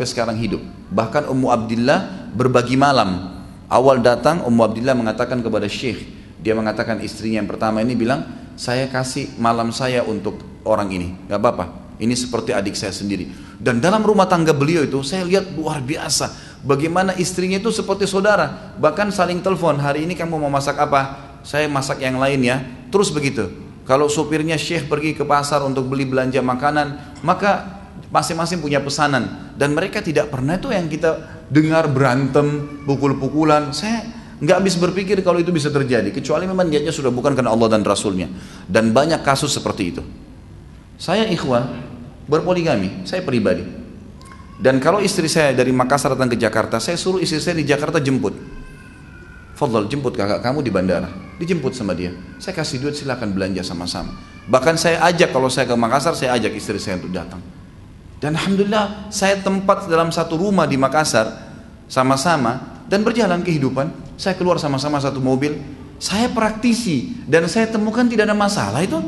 sampai sekarang hidup. Bahkan Ummu Abdillah berbagi malam. Awal datang Ummu Abdillah mengatakan kepada Syekh, dia mengatakan istrinya yang pertama ini bilang, saya kasih malam saya untuk orang ini, gak apa-apa. Ini seperti adik saya sendiri. Dan dalam rumah tangga beliau itu saya lihat luar biasa. Bagaimana istrinya itu seperti saudara. Bahkan saling telepon, hari ini kamu mau masak apa? Saya masak yang lain ya. Terus begitu. Kalau supirnya syekh pergi ke pasar untuk beli belanja makanan, maka masing-masing punya pesanan. Dan mereka tidak pernah itu yang kita dengar berantem, pukul-pukulan. Saya nggak habis berpikir kalau itu bisa terjadi. Kecuali memang niatnya sudah bukan karena Allah dan Rasulnya. Dan banyak kasus seperti itu. Saya ikhwan, berpoligami, saya pribadi. Dan kalau istri saya dari Makassar datang ke Jakarta, saya suruh istri saya di Jakarta jemput. Fadl jemput kakak kamu di bandara. Dijemput sama dia. Saya kasih duit silakan belanja sama-sama. Bahkan saya ajak kalau saya ke Makassar, saya ajak istri saya untuk datang. Dan Alhamdulillah saya tempat dalam satu rumah di Makassar sama-sama dan berjalan kehidupan. Saya keluar sama-sama satu mobil. Saya praktisi dan saya temukan tidak ada masalah itu.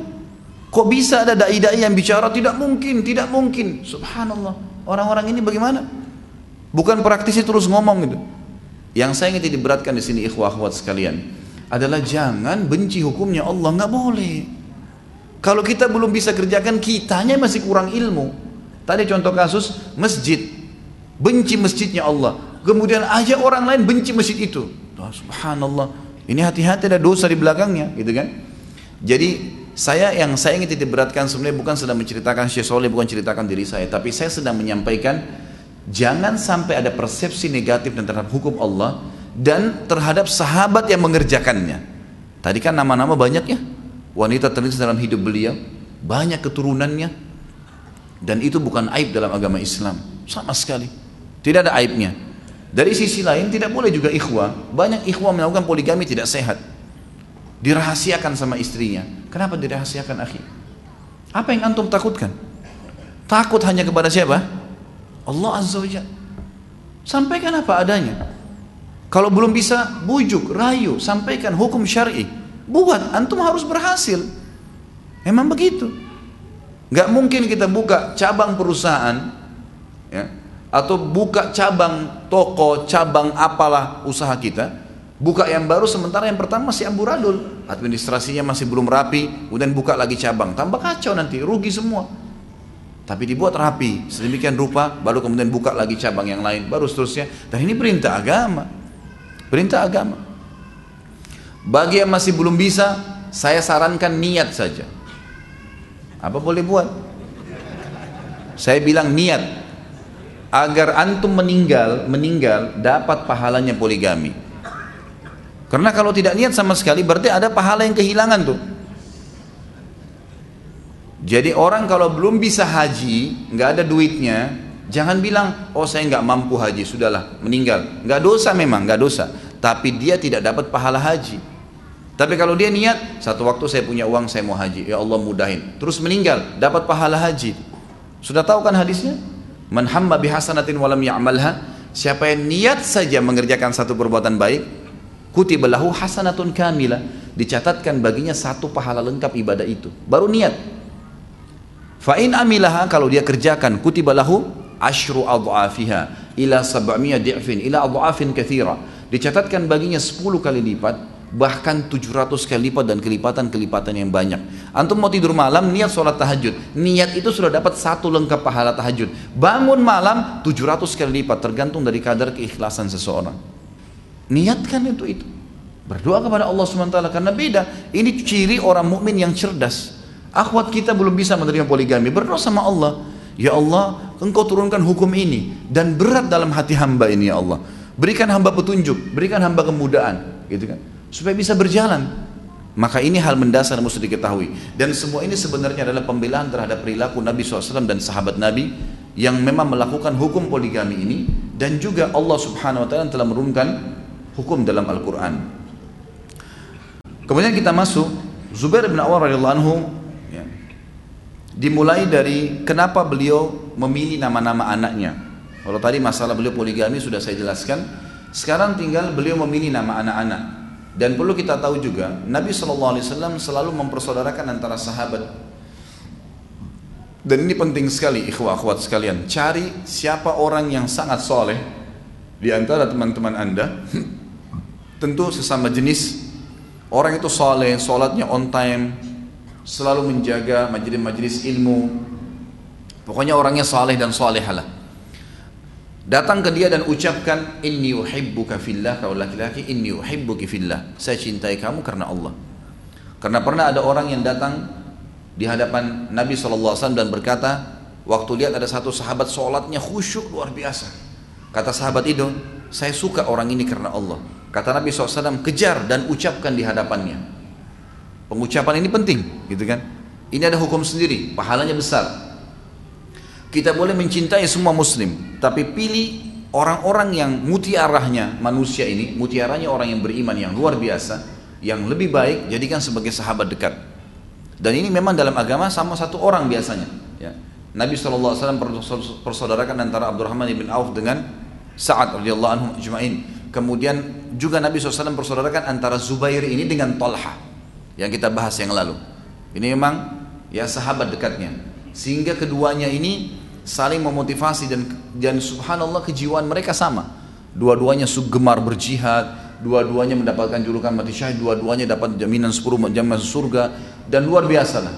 Kok bisa ada dai-dai yang bicara tidak mungkin, tidak mungkin. Subhanallah. Orang-orang ini bagaimana? Bukan praktisi terus ngomong gitu. Yang saya ingin diberatkan di sini ikhwah akhwat sekalian adalah jangan benci hukumnya Allah nggak boleh. Kalau kita belum bisa kerjakan kitanya masih kurang ilmu. Tadi contoh kasus masjid. Benci masjidnya Allah. Kemudian aja orang lain benci masjid itu. Subhanallah. Ini hati-hati ada dosa di belakangnya gitu kan. Jadi saya yang saya ingin titik beratkan sebenarnya bukan sedang menceritakan Syekh Soleh, bukan ceritakan diri saya, tapi saya sedang menyampaikan jangan sampai ada persepsi negatif terhadap hukum Allah dan terhadap sahabat yang mengerjakannya. Tadi kan nama-nama banyak ya, wanita terlihat dalam hidup beliau, banyak keturunannya, dan itu bukan aib dalam agama Islam, sama sekali. Tidak ada aibnya. Dari sisi lain tidak boleh juga ikhwah, banyak ikhwah melakukan poligami tidak sehat dirahasiakan sama istrinya. Kenapa dirahasiakan akhi? Apa yang antum takutkan? Takut hanya kepada siapa? Allah Azza wa Sampaikan apa adanya. Kalau belum bisa, bujuk, rayu, sampaikan hukum syar'i. Buat, antum harus berhasil. Memang begitu. Gak mungkin kita buka cabang perusahaan, ya, atau buka cabang toko, cabang apalah usaha kita, Buka yang baru sementara yang pertama masih amburadul, administrasinya masih belum rapi, kemudian buka lagi cabang, tambah kacau nanti, rugi semua. Tapi dibuat rapi, sedemikian rupa, baru kemudian buka lagi cabang yang lain, baru seterusnya. Dan ini perintah agama, perintah agama. Bagi yang masih belum bisa, saya sarankan niat saja. Apa boleh buat? Saya bilang niat agar antum meninggal, meninggal dapat pahalanya poligami. Karena kalau tidak niat sama sekali berarti ada pahala yang kehilangan tuh. Jadi orang kalau belum bisa haji, nggak ada duitnya, jangan bilang, oh saya nggak mampu haji, sudahlah meninggal. Nggak dosa memang, nggak dosa. Tapi dia tidak dapat pahala haji. Tapi kalau dia niat, satu waktu saya punya uang, saya mau haji, ya Allah mudahin. Terus meninggal, dapat pahala haji. Sudah tahu kan hadisnya? Man hamma bihasanatin walam ya'malha. Siapa yang niat saja mengerjakan satu perbuatan baik, kutibalahu hasanatun kamila dicatatkan baginya satu pahala lengkap ibadah itu baru niat fa'in amilaha kalau dia kerjakan kutibalahu ashru adha'afiha ila sab'amiyah di'fin ila adha'afin kathira dicatatkan baginya 10 kali lipat bahkan 700 kali lipat dan kelipatan-kelipatan yang banyak antum mau tidur malam niat sholat tahajud niat itu sudah dapat satu lengkap pahala tahajud bangun malam 700 kali lipat tergantung dari kadar keikhlasan seseorang Niatkan itu itu. Berdoa kepada Allah SWT karena beda. Ini ciri orang mukmin yang cerdas. Akhwat kita belum bisa menerima poligami. Berdoa sama Allah. Ya Allah, engkau turunkan hukum ini dan berat dalam hati hamba ini ya Allah. Berikan hamba petunjuk, berikan hamba kemudahan, gitu kan? Supaya bisa berjalan. Maka ini hal mendasar yang mesti diketahui. Dan semua ini sebenarnya adalah pembelaan terhadap perilaku Nabi SAW dan sahabat Nabi yang memang melakukan hukum poligami ini dan juga Allah Subhanahu Wa Taala telah menurunkan hukum dalam Al-Quran. Kemudian kita masuk Zubair bin Awar radhiyallahu anhu ya, dimulai dari kenapa beliau memilih nama-nama anaknya. Kalau tadi masalah beliau poligami sudah saya jelaskan, sekarang tinggal beliau memilih nama anak-anak. Dan perlu kita tahu juga, Nabi SAW selalu mempersaudarakan antara sahabat. Dan ini penting sekali ikhwah akhwat sekalian. Cari siapa orang yang sangat soleh di antara teman-teman anda. Tentu sesama jenis. Orang itu soleh, sholatnya on time, selalu menjaga majelis-majelis ilmu. Pokoknya orangnya soleh dan solehalah. Datang ke dia dan ucapkan inni uhibbuka fillah kalau laki-laki inni uhibbuki fillah. Saya cintai kamu karena Allah. Karena pernah ada orang yang datang di hadapan Nabi SAW dan berkata, waktu lihat ada satu sahabat sholatnya khusyuk luar biasa. Kata sahabat itu, saya suka orang ini karena Allah. Kata Nabi SAW, kejar dan ucapkan di hadapannya. Pengucapan ini penting, gitu kan? Ini ada hukum sendiri, pahalanya besar. Kita boleh mencintai semua muslim, tapi pilih orang-orang yang mutiarahnya manusia ini, mutiaranya orang yang beriman yang luar biasa, yang lebih baik, jadikan sebagai sahabat dekat. Dan ini memang dalam agama sama satu orang biasanya. Ya. Nabi SAW persaudarakan antara Abdurrahman bin Auf dengan Sa'ad radhiyallahu anhu ajma'in. Kemudian juga Nabi SAW persaudarakan antara Zubair ini dengan Talha yang kita bahas yang lalu. Ini memang ya sahabat dekatnya. Sehingga keduanya ini saling memotivasi dan dan subhanallah kejiwaan mereka sama. Dua-duanya gemar berjihad, dua-duanya mendapatkan julukan mati syahid, dua-duanya dapat jaminan 10 jam masuk surga dan luar biasa lah.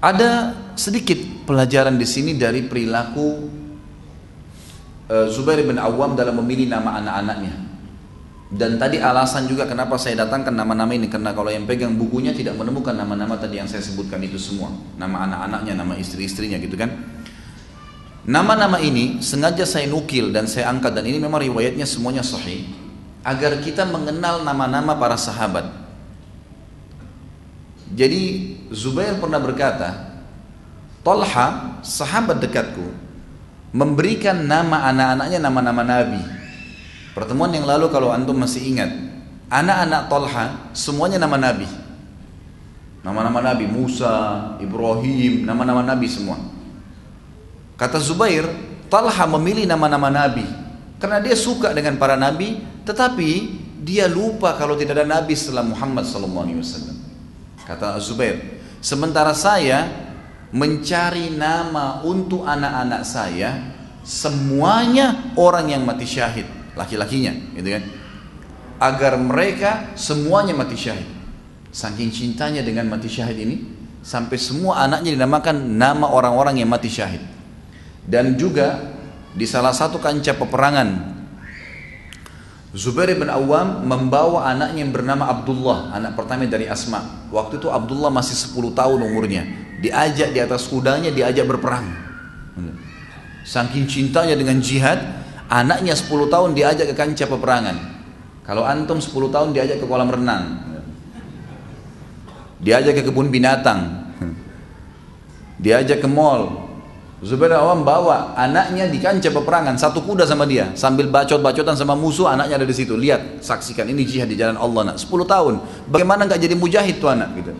Ada sedikit pelajaran di sini dari perilaku uh, Zubair bin Awam dalam memilih nama anak-anaknya. Dan tadi alasan juga kenapa saya datangkan nama-nama ini karena kalau yang pegang bukunya tidak menemukan nama-nama tadi yang saya sebutkan itu semua, nama anak-anaknya, nama istri-istrinya gitu kan. Nama-nama ini sengaja saya nukil dan saya angkat dan ini memang riwayatnya semuanya sahih agar kita mengenal nama-nama para sahabat. Jadi Zubair pernah berkata, Talha, sahabat dekatku, memberikan nama anak-anaknya nama-nama nabi. Pertemuan yang lalu kalau antum masih ingat, anak-anak Talha semuanya nama nabi. Nama-nama nabi Musa, Ibrahim, nama-nama nabi semua. Kata Zubair, Talha memilih nama-nama nabi karena dia suka dengan para nabi, tetapi dia lupa kalau tidak ada nabi setelah Muhammad SAW. Kata Zubair, sementara saya mencari nama untuk anak-anak saya, semuanya orang yang mati syahid, laki-lakinya, gitu kan? Agar mereka semuanya mati syahid. Saking cintanya dengan mati syahid ini, sampai semua anaknya dinamakan nama orang-orang yang mati syahid dan juga di salah satu kancah peperangan Zubair bin Awam membawa anaknya yang bernama Abdullah, anak pertama dari Asma. Waktu itu Abdullah masih 10 tahun umurnya. Diajak di atas kudanya, diajak berperang. Saking cintanya dengan jihad, anaknya 10 tahun diajak ke kancah peperangan. Kalau antum 10 tahun diajak ke kolam renang. Diajak ke kebun binatang. Diajak ke mall, Zubair Awam bawa anaknya di kancah peperangan satu kuda sama dia sambil bacot-bacotan sama musuh anaknya ada di situ. Lihat saksikan ini jihad di jalan Allah nak. 10 tahun. Bagaimana nggak jadi mujahid tuh anak? Gitu.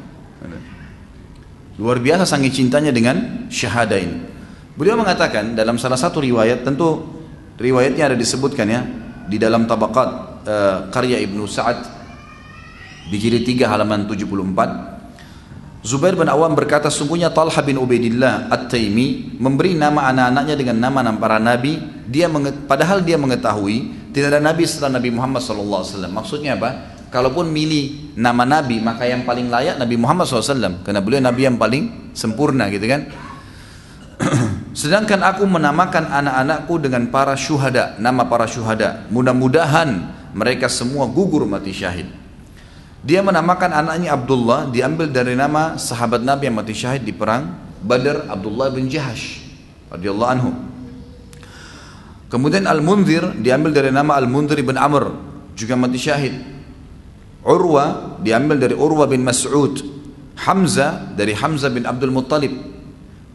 Luar biasa sangat cintanya dengan syahada ini beliau mengatakan dalam salah satu riwayat tentu riwayatnya ada disebutkan ya di dalam tabakat uh, karya Ibnu Sa'ad di jilid 3 halaman 74 Zubair bin Awam berkata sungguhnya Talha bin Ubaidillah At-Taimi memberi nama anak-anaknya dengan nama-nama para nabi. Dia padahal dia mengetahui tidak ada nabi setelah Nabi Muhammad SAW maksudnya apa? kalaupun milih nama nabi maka yang paling layak Nabi Muhammad SAW karena beliau nabi yang paling sempurna gitu kan sedangkan aku menamakan anak-anakku dengan para syuhada nama para syuhada mudah-mudahan mereka semua gugur mati syahid dia menamakan anaknya Abdullah diambil dari nama sahabat Nabi yang mati syahid di perang Badar Abdullah bin Jahash radhiyallahu anhu. Kemudian Al-Munzir diambil dari nama Al-Munzir bin Amr juga mati syahid. Urwa diambil dari Urwa bin Mas'ud. Hamzah dari Hamzah bin Abdul Muttalib.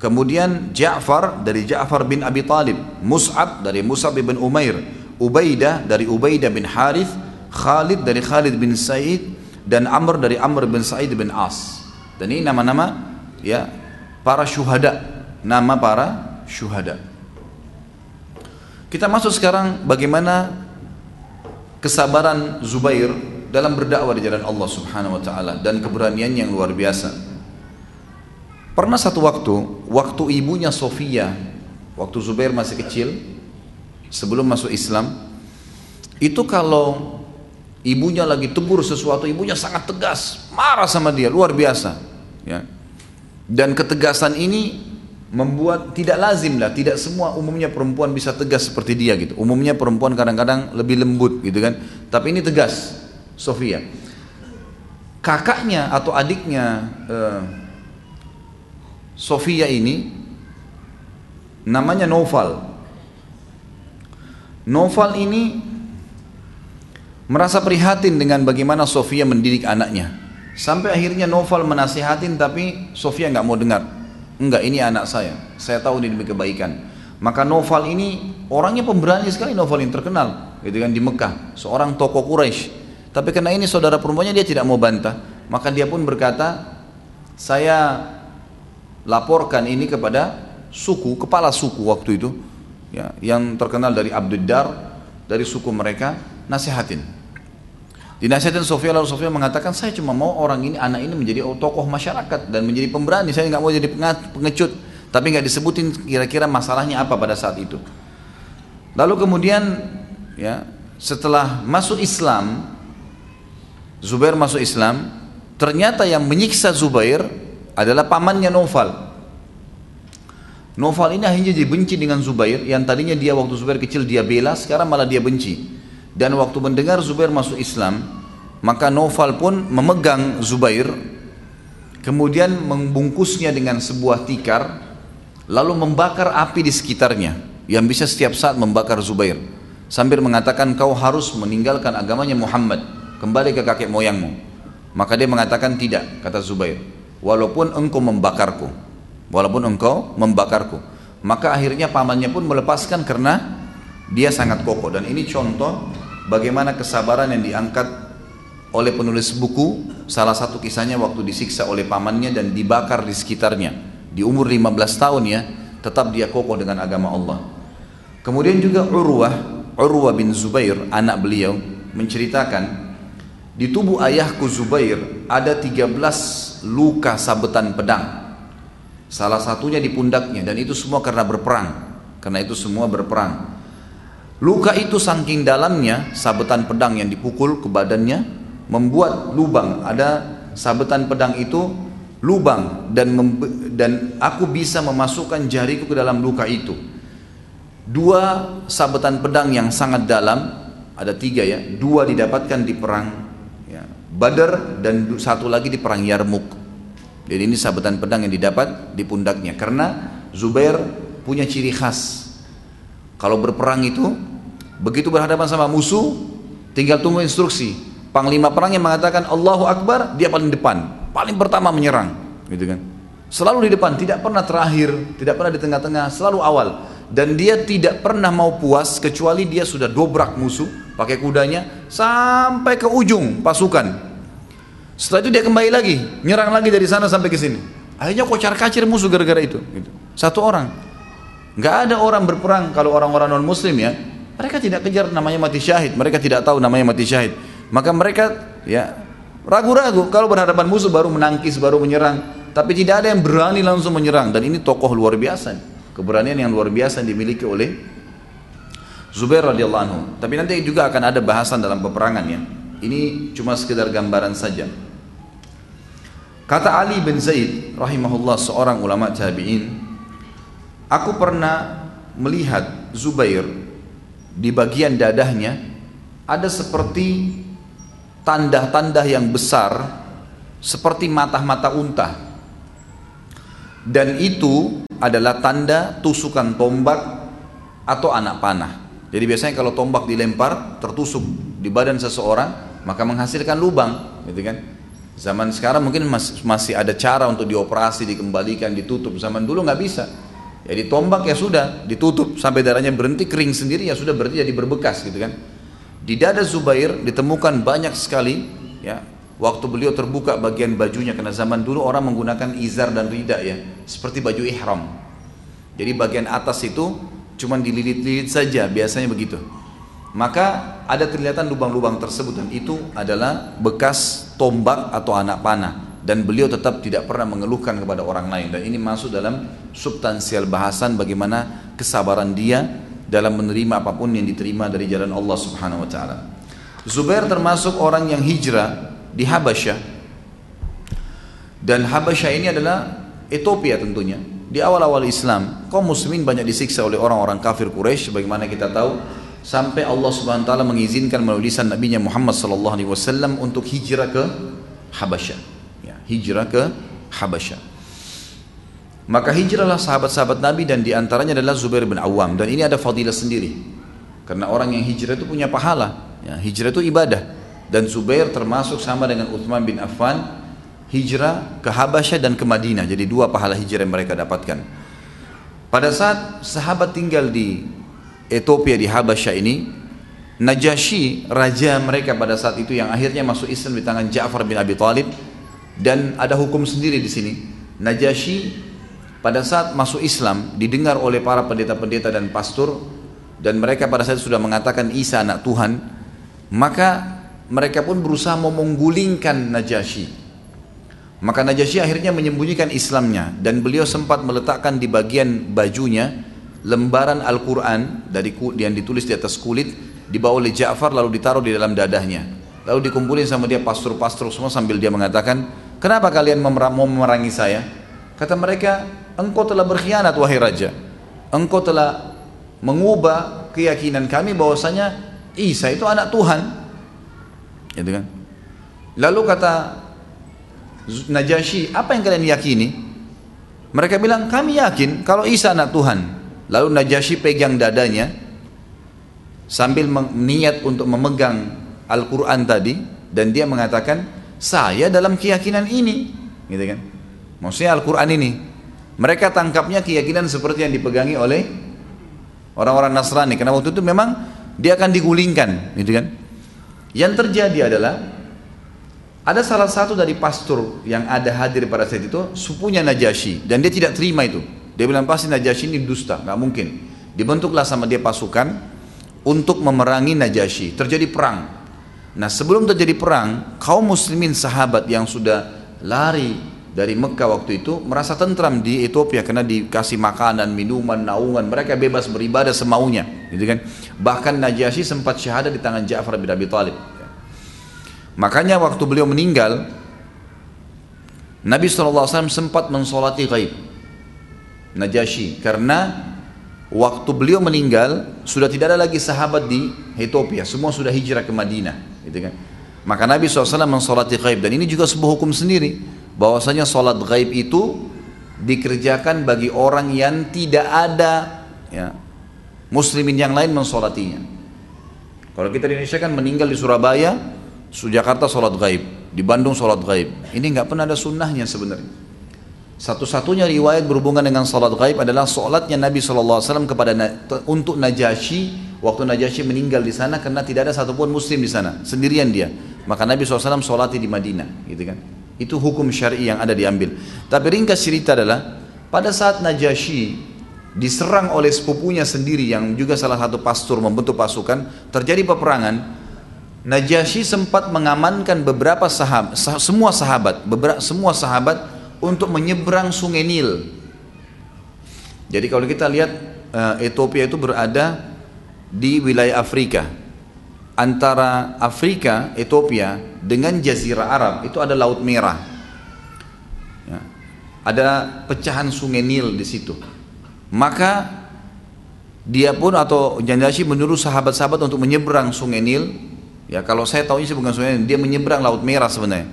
Kemudian Ja'far dari Ja'far bin Abi Talib. Mus'ab dari Mus'ab bin Umair. Ubaidah dari Ubaidah bin Harith. Khalid dari Khalid bin Said dan Amr dari Amr bin Sa'id bin As. Dan ini nama-nama ya para syuhada, nama para syuhada. Kita masuk sekarang bagaimana kesabaran Zubair dalam berdakwah di jalan Allah Subhanahu wa taala dan keberanian yang luar biasa. Pernah satu waktu, waktu ibunya Sofia, waktu Zubair masih kecil, sebelum masuk Islam, itu kalau ibunya lagi tegur sesuatu, ibunya sangat tegas, marah sama dia, luar biasa. Ya. Dan ketegasan ini membuat tidak lazim lah, tidak semua umumnya perempuan bisa tegas seperti dia gitu. Umumnya perempuan kadang-kadang lebih lembut gitu kan, tapi ini tegas, Sofia. Kakaknya atau adiknya uh, Sofia ini namanya Noval. Noval ini merasa prihatin dengan bagaimana Sofia mendidik anaknya. Sampai akhirnya Noval menasihatin tapi Sofia nggak mau dengar. Enggak, ini anak saya. Saya tahu ini demi kebaikan. Maka Noval ini orangnya pemberani sekali Noval yang terkenal, gitu kan di Mekah, seorang tokoh Quraisy. Tapi karena ini saudara perempuannya dia tidak mau bantah, maka dia pun berkata, saya laporkan ini kepada suku, kepala suku waktu itu, ya, yang terkenal dari Abduddar, dari suku mereka, nasihatin. Dinasihatin Sofia lalu Sofia mengatakan saya cuma mau orang ini anak ini menjadi tokoh masyarakat dan menjadi pemberani saya nggak mau jadi pengecut tapi nggak disebutin kira-kira masalahnya apa pada saat itu. Lalu kemudian ya setelah masuk Islam Zubair masuk Islam ternyata yang menyiksa Zubair adalah pamannya Noval. Noval ini akhirnya dibenci dengan Zubair yang tadinya dia waktu Zubair kecil dia bela, sekarang malah dia benci. Dan waktu mendengar Zubair masuk Islam, maka Noval pun memegang Zubair, kemudian membungkusnya dengan sebuah tikar, lalu membakar api di sekitarnya yang bisa setiap saat membakar Zubair. Sambil mengatakan kau harus meninggalkan agamanya Muhammad, kembali ke kakek moyangmu. Maka dia mengatakan tidak, kata Zubair walaupun engkau membakarku. Walaupun engkau membakarku. Maka akhirnya pamannya pun melepaskan karena dia sangat kokoh. Dan ini contoh bagaimana kesabaran yang diangkat oleh penulis buku salah satu kisahnya waktu disiksa oleh pamannya dan dibakar di sekitarnya. Di umur 15 tahun ya tetap dia kokoh dengan agama Allah. Kemudian juga Urwah Urwah bin Zubair anak beliau menceritakan di tubuh ayahku Zubair ada 13 luka sabetan pedang. Salah satunya di pundaknya dan itu semua karena berperang. Karena itu semua berperang. Luka itu saking dalamnya sabetan pedang yang dipukul ke badannya membuat lubang. Ada sabetan pedang itu lubang dan dan aku bisa memasukkan jariku ke dalam luka itu. Dua sabetan pedang yang sangat dalam ada tiga ya, dua didapatkan di perang Badar dan satu lagi di perang Yarmuk. Jadi ini sabetan pedang yang didapat di pundaknya karena Zubair punya ciri khas. Kalau berperang itu begitu berhadapan sama musuh tinggal tunggu instruksi. Panglima perang yang mengatakan Allahu Akbar, dia paling depan, paling pertama menyerang, gitu kan. Selalu di depan, tidak pernah terakhir, tidak pernah di tengah-tengah, selalu awal. Dan dia tidak pernah mau puas kecuali dia sudah dobrak musuh, pakai kudanya sampai ke ujung pasukan. Setelah itu dia kembali lagi, nyerang lagi dari sana sampai ke sini. Akhirnya kocar kacir musuh gara-gara itu. Gitu. Satu orang. Nggak ada orang berperang kalau orang-orang non muslim ya. Mereka tidak kejar namanya mati syahid. Mereka tidak tahu namanya mati syahid. Maka mereka ya ragu-ragu kalau berhadapan musuh baru menangkis, baru menyerang. Tapi tidak ada yang berani langsung menyerang. Dan ini tokoh luar biasa. Keberanian yang luar biasa yang dimiliki oleh Zubair radhiyallahu anhu. Tapi nanti juga akan ada bahasan dalam peperangan ya. Ini cuma sekedar gambaran saja. Kata Ali bin Zaid rahimahullah seorang ulama tabi'in, aku pernah melihat Zubair di bagian dadahnya ada seperti tanda-tanda yang besar seperti mata-mata unta. Dan itu adalah tanda tusukan tombak atau anak panah. Jadi biasanya kalau tombak dilempar tertusuk di badan seseorang maka menghasilkan lubang, gitu kan? Zaman sekarang mungkin masih ada cara untuk dioperasi, dikembalikan, ditutup. Zaman dulu nggak bisa. Jadi tombak ya sudah ditutup sampai darahnya berhenti kering sendiri ya sudah berarti jadi berbekas gitu kan. Di dada Zubair ditemukan banyak sekali ya waktu beliau terbuka bagian bajunya karena zaman dulu orang menggunakan izar dan rida ya seperti baju ihram. Jadi bagian atas itu cuman dililit-lilit saja biasanya begitu maka ada kelihatan lubang-lubang tersebut dan itu adalah bekas tombak atau anak panah dan beliau tetap tidak pernah mengeluhkan kepada orang lain dan ini masuk dalam substansial bahasan bagaimana kesabaran dia dalam menerima apa pun yang diterima dari jalan Allah Subhanahu wa taala. Zubair termasuk orang yang hijrah di Habasyah dan Habasyah ini adalah Ethiopia tentunya. Di awal-awal Islam, kaum muslimin banyak disiksa oleh orang-orang kafir Quraisy. Sebagaimana kita tahu? Sampai Allah Subhanahu wa taala mengizinkan melalui Nabi Muhammad sallallahu alaihi wasallam untuk hijrah ke Habasyah. Ya, hijrah ke Habasyah. Maka hijrahlah sahabat-sahabat Nabi dan di antaranya adalah Zubair bin Awam. Dan ini ada fadilah sendiri. Karena orang yang hijrah itu punya pahala. Ya, hijrah itu ibadah dan Zubair termasuk sama dengan Uthman bin Affan hijrah ke Habasyah dan ke Madinah. Jadi dua pahala hijrah yang mereka dapatkan. Pada saat sahabat tinggal di Ethiopia di Habasyah ini Najasyi raja mereka pada saat itu yang akhirnya masuk Islam di tangan Ja'far bin Abi Talib dan ada hukum sendiri di sini. Najasyi pada saat masuk Islam didengar oleh para pendeta-pendeta dan pastor dan mereka pada saat sudah mengatakan Isa anak Tuhan. Maka mereka pun berusaha menggulingkan Najasyi maka Najasyi akhirnya menyembunyikan Islamnya dan beliau sempat meletakkan di bagian bajunya lembaran Al-Quran dari yang ditulis di atas kulit dibawa oleh Ja'far lalu ditaruh di dalam dadahnya lalu dikumpulin sama dia pastor-pastor semua sambil dia mengatakan kenapa kalian mau memerangi saya kata mereka engkau telah berkhianat wahai raja. Engkau telah mengubah keyakinan kami bahwasanya Isa itu anak Tuhan. Gitu kan? Lalu kata Najasyi, apa yang kalian yakini? Mereka bilang, kami yakin kalau Isa anak Tuhan. Lalu Najasyi pegang dadanya sambil niat untuk memegang Al-Quran tadi dan dia mengatakan, saya dalam keyakinan ini. Gitu kan? Maksudnya Al-Quran ini. Mereka tangkapnya keyakinan seperti yang dipegangi oleh orang-orang Nasrani. Karena waktu itu memang dia akan digulingkan, gitu kan? Yang terjadi adalah ada salah satu dari pastor yang ada hadir pada saat itu, supunya Najasyi, dan dia tidak terima itu. Dia bilang pasti Najasyi ini dusta, nggak mungkin. Dibentuklah sama dia pasukan untuk memerangi Najasyi. Terjadi perang. Nah sebelum terjadi perang, kaum muslimin sahabat yang sudah lari dari Mekah waktu itu merasa tentram di Ethiopia karena dikasih makanan, minuman, naungan, mereka bebas beribadah semaunya, gitu kan. Bahkan Najasyi sempat syahadat di tangan Ja'far bin Abi Thalib. Makanya waktu beliau meninggal, Nabi SAW sempat mensolati ghaib Najasyi karena waktu beliau meninggal sudah tidak ada lagi sahabat di Ethiopia, semua sudah hijrah ke Madinah, gitu kan. Maka Nabi SAW mensolati ghaib dan ini juga sebuah hukum sendiri bahwasanya sholat gaib itu dikerjakan bagi orang yang tidak ada ya, muslimin yang lain mensolatinya. Kalau kita di Indonesia kan meninggal di Surabaya, Jakarta sholat gaib, di Bandung sholat gaib. Ini nggak pernah ada sunnahnya sebenarnya. Satu-satunya riwayat berhubungan dengan sholat gaib adalah sholatnya Nabi SAW kepada untuk Najasyi waktu Najasyi meninggal di sana karena tidak ada satupun muslim di sana sendirian dia maka Nabi SAW sholati di Madinah gitu kan itu hukum syari yang ada diambil. Tapi ringkas cerita adalah pada saat Najasyi diserang oleh sepupunya sendiri yang juga salah satu pastor membentuk pasukan, terjadi peperangan. Najasyi sempat mengamankan beberapa sahabat, semua sahabat, beberapa semua sahabat untuk menyeberang Sungai Nil. Jadi kalau kita lihat eh, Ethiopia itu berada di wilayah Afrika, antara Afrika, Ethiopia dengan Jazirah Arab itu ada Laut Merah. Ya. Ada pecahan sungai Nil di situ. Maka dia pun atau Jandashi menyuruh sahabat-sahabat untuk menyeberang sungai Nil. Ya kalau saya tahu sih bukan sungai Nil, dia menyeberang Laut Merah sebenarnya.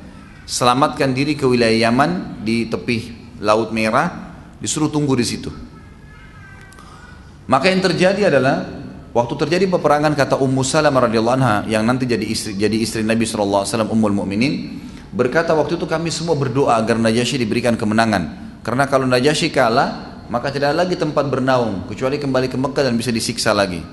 Selamatkan diri ke wilayah Yaman di tepi Laut Merah, disuruh tunggu di situ. Maka yang terjadi adalah Waktu terjadi peperangan kata Ummu Salamah radhiyallahu anha yang nanti jadi istri jadi istri Nabi SAW Ummul Mukminin berkata waktu itu kami semua berdoa agar Najasyi diberikan kemenangan karena kalau Najasyi kalah maka tidak ada lagi tempat bernaung kecuali kembali ke Mekah dan bisa disiksa lagi.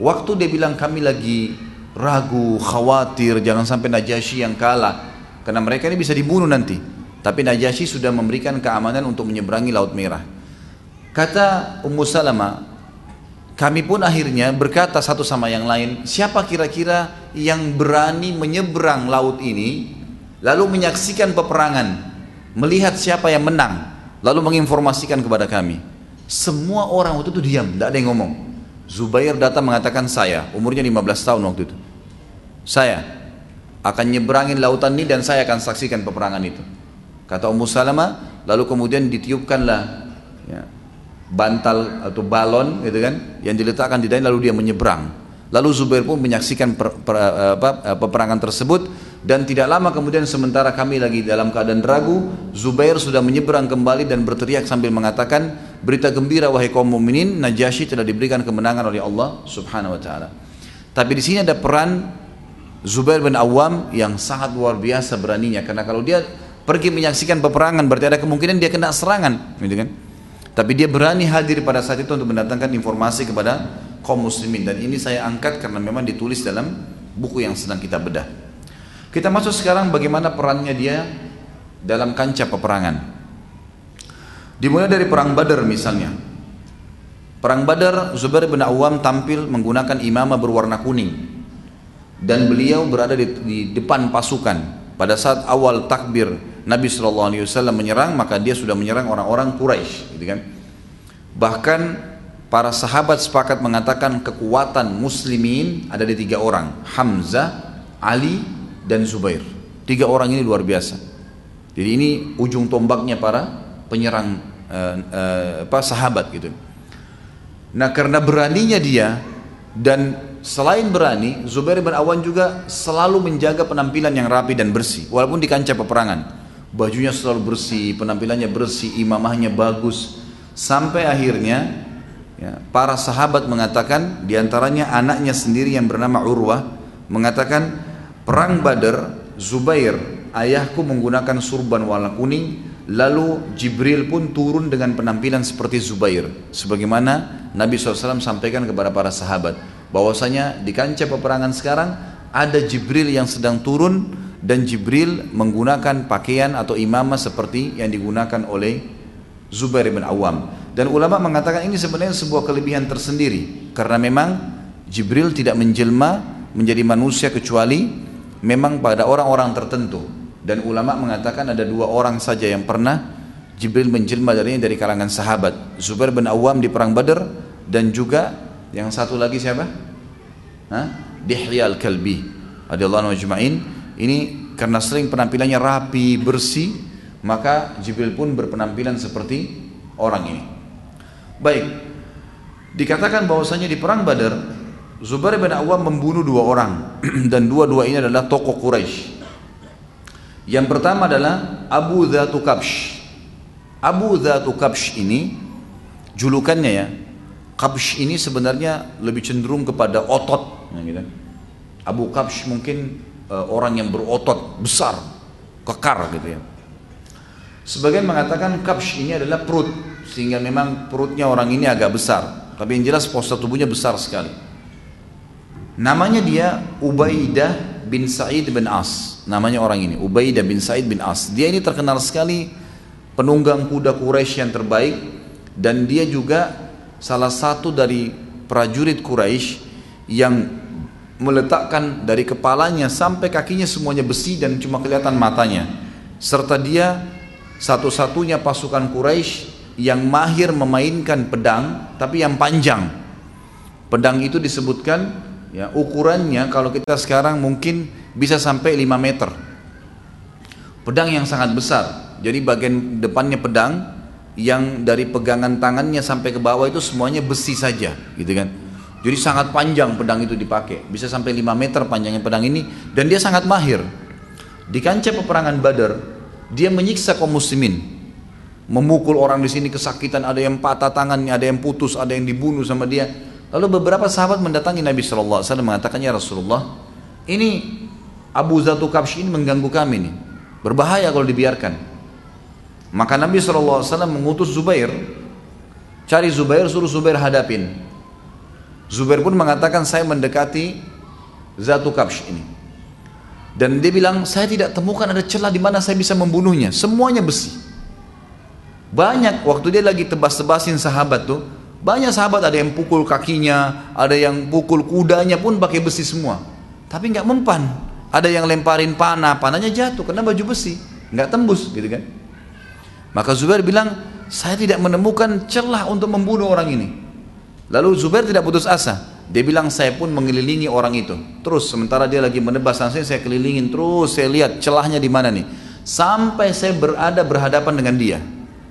Waktu dia bilang kami lagi ragu, khawatir jangan sampai Najasyi yang kalah karena mereka ini bisa dibunuh nanti. Tapi Najasyi sudah memberikan keamanan untuk menyeberangi Laut Merah. Kata Ummu Salamah, kami pun akhirnya berkata satu sama yang lain, siapa kira-kira yang berani menyeberang laut ini lalu menyaksikan peperangan, melihat siapa yang menang, lalu menginformasikan kepada kami. Semua orang waktu itu diam, tidak ada yang ngomong. Zubair datang mengatakan saya, umurnya 15 tahun waktu itu. Saya akan nyebrangin lautan ini dan saya akan saksikan peperangan itu. Kata Ummu Salamah, lalu kemudian ditiupkanlah ya, bantal atau balon gitu kan yang diletakkan di dalam lalu dia menyeberang. Lalu Zubair pun menyaksikan per, per, apa, peperangan tersebut dan tidak lama kemudian sementara kami lagi dalam keadaan ragu, Zubair sudah menyeberang kembali dan berteriak sambil mengatakan, berita gembira wahai kaum mukminin, Najasyi telah diberikan kemenangan oleh Allah Subhanahu wa taala. Tapi di sini ada peran Zubair bin Awam yang sangat luar biasa beraninya karena kalau dia pergi menyaksikan peperangan berarti ada kemungkinan dia kena serangan, gitu kan? Tapi dia berani hadir pada saat itu untuk mendatangkan informasi kepada kaum muslimin dan ini saya angkat karena memang ditulis dalam buku yang sedang kita bedah. Kita masuk sekarang bagaimana perannya dia dalam kancah peperangan. Dimulai dari perang Badar misalnya. Perang Badar Zubair bin Awam tampil menggunakan imamah berwarna kuning dan beliau berada di, di depan pasukan. Pada saat awal takbir Nabi SAW menyerang maka dia sudah menyerang orang-orang Quraisy, gitu kan? Bahkan para sahabat sepakat mengatakan kekuatan muslimin ada di tiga orang, Hamzah, Ali, dan Zubair. Tiga orang ini luar biasa. Jadi ini ujung tombaknya para penyerang uh, apa sahabat gitu. Nah karena beraninya dia dan selain berani, Zubair bin Awan juga selalu menjaga penampilan yang rapi dan bersih, walaupun di kancah peperangan. Bajunya selalu bersih, penampilannya bersih, imamahnya bagus, sampai akhirnya ya, para sahabat mengatakan, di antaranya anaknya sendiri yang bernama Urwah mengatakan, Perang Badar, Zubair, ayahku menggunakan surban warna kuning, lalu Jibril pun turun dengan penampilan seperti Zubair. Sebagaimana Nabi SAW sampaikan kepada para sahabat, bahwasanya di kancah peperangan sekarang ada Jibril yang sedang turun dan Jibril menggunakan pakaian atau imamah seperti yang digunakan oleh Zubair bin Awam. Dan ulama mengatakan ini sebenarnya sebuah kelebihan tersendiri karena memang Jibril tidak menjelma menjadi manusia kecuali memang pada orang-orang tertentu dan ulama mengatakan ada dua orang saja yang pernah Jibril menjelma darinya dari kalangan sahabat Zubair bin Awam di perang Badar dan juga yang satu lagi siapa? Hah? Dihya al-Kalbi radhiyallahu anhu ini karena sering penampilannya rapi, bersih maka Jibril pun berpenampilan seperti orang ini baik dikatakan bahwasanya di perang Badar Zubair bin Awam membunuh dua orang dan dua-dua ini adalah tokoh Quraisy. Yang pertama adalah Abu Dhatu Kabsh. Abu Dhatu Kabsh ini julukannya ya. Kabsh ini sebenarnya lebih cenderung kepada otot. Ya, gitu. Abu Kabsh mungkin uh, orang yang berotot besar, kekar gitu ya. Sebagian mengatakan Kabsh ini adalah perut sehingga memang perutnya orang ini agak besar. Tapi yang jelas postur tubuhnya besar sekali. Namanya dia Ubaidah bin Sa'id bin As. Namanya orang ini, Ubaidah bin Sa'id bin As. Dia ini terkenal sekali penunggang kuda Quraisy yang terbaik dan dia juga salah satu dari prajurit Quraisy yang meletakkan dari kepalanya sampai kakinya semuanya besi dan cuma kelihatan matanya. Serta dia satu-satunya pasukan Quraisy yang mahir memainkan pedang tapi yang panjang. Pedang itu disebutkan ya ukurannya kalau kita sekarang mungkin bisa sampai 5 meter pedang yang sangat besar jadi bagian depannya pedang yang dari pegangan tangannya sampai ke bawah itu semuanya besi saja gitu kan jadi sangat panjang pedang itu dipakai bisa sampai 5 meter panjangnya pedang ini dan dia sangat mahir di kancah peperangan Badar dia menyiksa kaum muslimin memukul orang di sini kesakitan ada yang patah tangannya ada yang putus ada yang dibunuh sama dia Lalu beberapa sahabat mendatangi Nabi SAW mengatakan, Ya Rasulullah, ini Abu Zatu Kabsh ini mengganggu kami nih. Berbahaya kalau dibiarkan. Maka Nabi SAW mengutus Zubair. Cari Zubair, suruh Zubair hadapin. Zubair pun mengatakan, saya mendekati Zatu Kabsh ini. Dan dia bilang, saya tidak temukan ada celah di mana saya bisa membunuhnya. Semuanya besi. Banyak waktu dia lagi tebas-tebasin sahabat tuh, banyak sahabat ada yang pukul kakinya, ada yang pukul kudanya pun pakai besi semua. Tapi nggak mempan. Ada yang lemparin panah, panahnya jatuh karena baju besi, nggak tembus gitu kan. Maka Zubair bilang, saya tidak menemukan celah untuk membunuh orang ini. Lalu Zubair tidak putus asa. Dia bilang saya pun mengelilingi orang itu. Terus sementara dia lagi menebas saya, saya kelilingin terus saya lihat celahnya di mana nih. Sampai saya berada berhadapan dengan dia.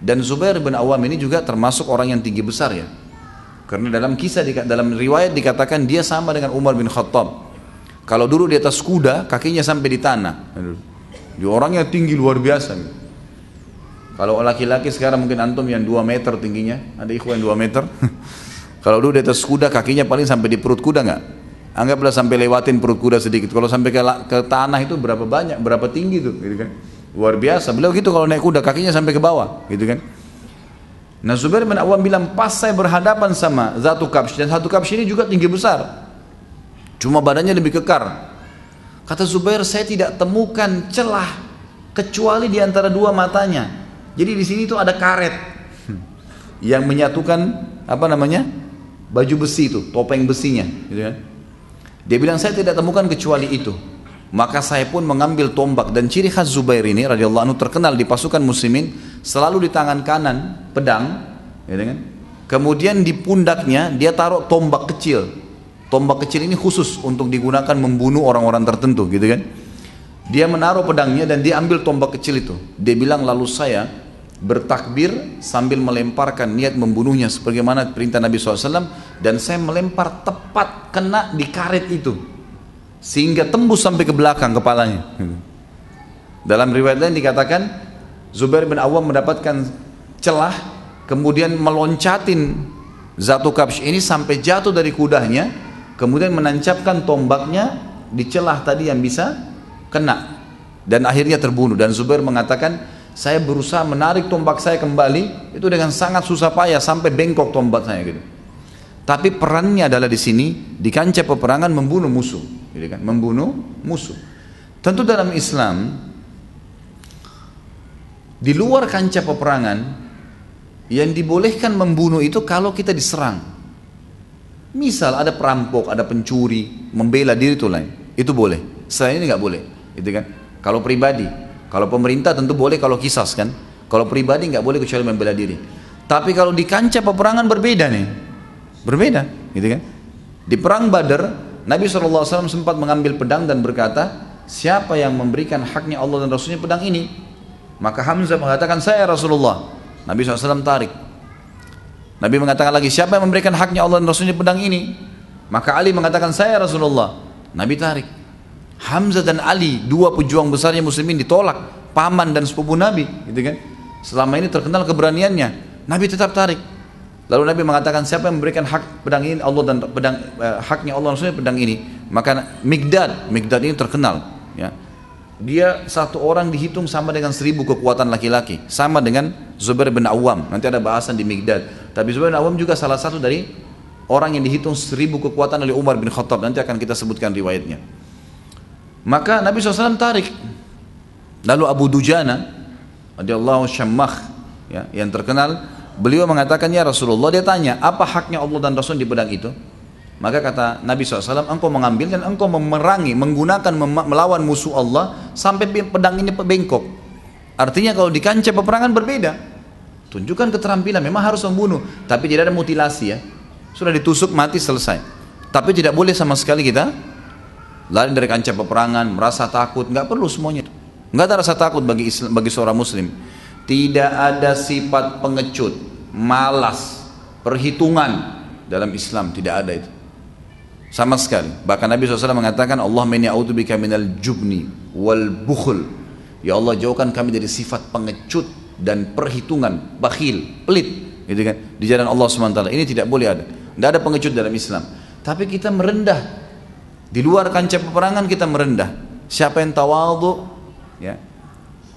Dan Zubair bin Awam ini juga termasuk orang yang tinggi besar ya. Karena dalam kisah dalam riwayat dikatakan dia sama dengan Umar bin Khattab. Kalau dulu di atas kuda, kakinya sampai di tanah. Dia orangnya tinggi luar biasa. Kalau laki-laki sekarang mungkin antum yang 2 meter tingginya, ada ikhwan yang 2 meter. Kalau dulu di atas kuda kakinya paling sampai di perut kuda nggak? Anggaplah sampai lewatin perut kuda sedikit. Kalau sampai ke, ke tanah itu berapa banyak, berapa tinggi tuh, gitu kan? Luar biasa. Beliau gitu kalau naik kuda kakinya sampai ke bawah, gitu kan? Nah Zubair bin Awam bilang pas saya berhadapan sama Zatu Kabsh dan Zatu Kabsh ini juga tinggi besar. Cuma badannya lebih kekar. Kata Zubair, saya tidak temukan celah kecuali di antara dua matanya. Jadi di sini tuh ada karet yang menyatukan apa namanya baju besi itu, topeng besinya. Gitu kan? Dia bilang saya tidak temukan kecuali itu. Maka saya pun mengambil tombak dan ciri khas Zubair ini radhiyallahu anhu terkenal di pasukan muslimin selalu di tangan kanan pedang, gitu kan? Kemudian di pundaknya dia taruh tombak kecil Tombak kecil ini khusus untuk digunakan membunuh orang-orang tertentu gitu kan. Dia menaruh pedangnya dan dia ambil tombak kecil itu. Dia bilang lalu saya bertakbir sambil melemparkan niat membunuhnya sebagaimana perintah Nabi SAW dan saya melempar tepat kena di karet itu sehingga tembus sampai ke belakang kepalanya. Dalam riwayat lain dikatakan Zubair bin Awam mendapatkan celah kemudian meloncatin Zatu Kabsh ini sampai jatuh dari kudanya kemudian menancapkan tombaknya di celah tadi yang bisa kena dan akhirnya terbunuh dan Zubair mengatakan saya berusaha menarik tombak saya kembali itu dengan sangat susah payah sampai bengkok tombak saya gitu tapi perannya adalah di sini di kancah peperangan membunuh musuh gitu kan membunuh musuh tentu dalam Islam di luar kancah peperangan yang dibolehkan membunuh itu kalau kita diserang Misal ada perampok, ada pencuri, membela diri itu lain. Itu boleh. Selain ini nggak boleh. Itu kan. Kalau pribadi, kalau pemerintah tentu boleh kalau kisas kan. Kalau pribadi nggak boleh kecuali membela diri. Tapi kalau di kancah peperangan berbeda nih. Berbeda, gitu kan. Di perang Badar, Nabi SAW sempat mengambil pedang dan berkata, siapa yang memberikan haknya Allah dan Rasulnya pedang ini? Maka Hamzah mengatakan, saya Rasulullah. Nabi SAW tarik. Nabi mengatakan lagi, siapa yang memberikan haknya Allah dan Rasulnya pedang ini? Maka Ali mengatakan, saya Rasulullah. Nabi tarik. Hamzah dan Ali, dua pejuang besarnya muslimin ditolak. Paman dan sepupu Nabi. Gitu kan? Selama ini terkenal keberaniannya. Nabi tetap tarik. Lalu Nabi mengatakan, siapa yang memberikan hak pedang ini Allah dan pedang eh, haknya Allah Rasulnya pedang ini? Maka Migdad, Migdad ini terkenal. Ya dia satu orang dihitung sama dengan seribu kekuatan laki-laki sama dengan Zubair bin Awam nanti ada bahasan di Migdad tapi Zubair bin Awam juga salah satu dari orang yang dihitung seribu kekuatan oleh Umar bin Khattab nanti akan kita sebutkan riwayatnya maka Nabi SAW tarik lalu Abu Dujana radhiyallahu syammah ya, yang terkenal beliau mengatakan ya Rasulullah dia tanya apa haknya Allah dan Rasul di pedang itu maka kata Nabi SAW, engkau mengambil dan engkau memerangi, menggunakan melawan musuh Allah sampai pedang ini bengkok. Artinya kalau di kancah peperangan berbeda. Tunjukkan keterampilan, memang harus membunuh. Tapi tidak ada mutilasi ya. Sudah ditusuk mati selesai. Tapi tidak boleh sama sekali kita lari dari kancah peperangan, merasa takut. Nggak perlu semuanya. Nggak ada rasa takut bagi, Islam, bagi seorang muslim. Tidak ada sifat pengecut, malas, perhitungan dalam Islam. Tidak ada itu. Sama sekali. Bahkan Nabi SAW mengatakan, Allah meni bika minal jubni wal bukhul. Ya Allah jauhkan kami dari sifat pengecut dan perhitungan, bakhil, pelit. Gitu kan? Di jalan Allah SWT. Ini tidak boleh ada. Tidak ada pengecut dalam Islam. Tapi kita merendah. Di luar kancah peperangan kita merendah. Siapa yang tawadhu ya,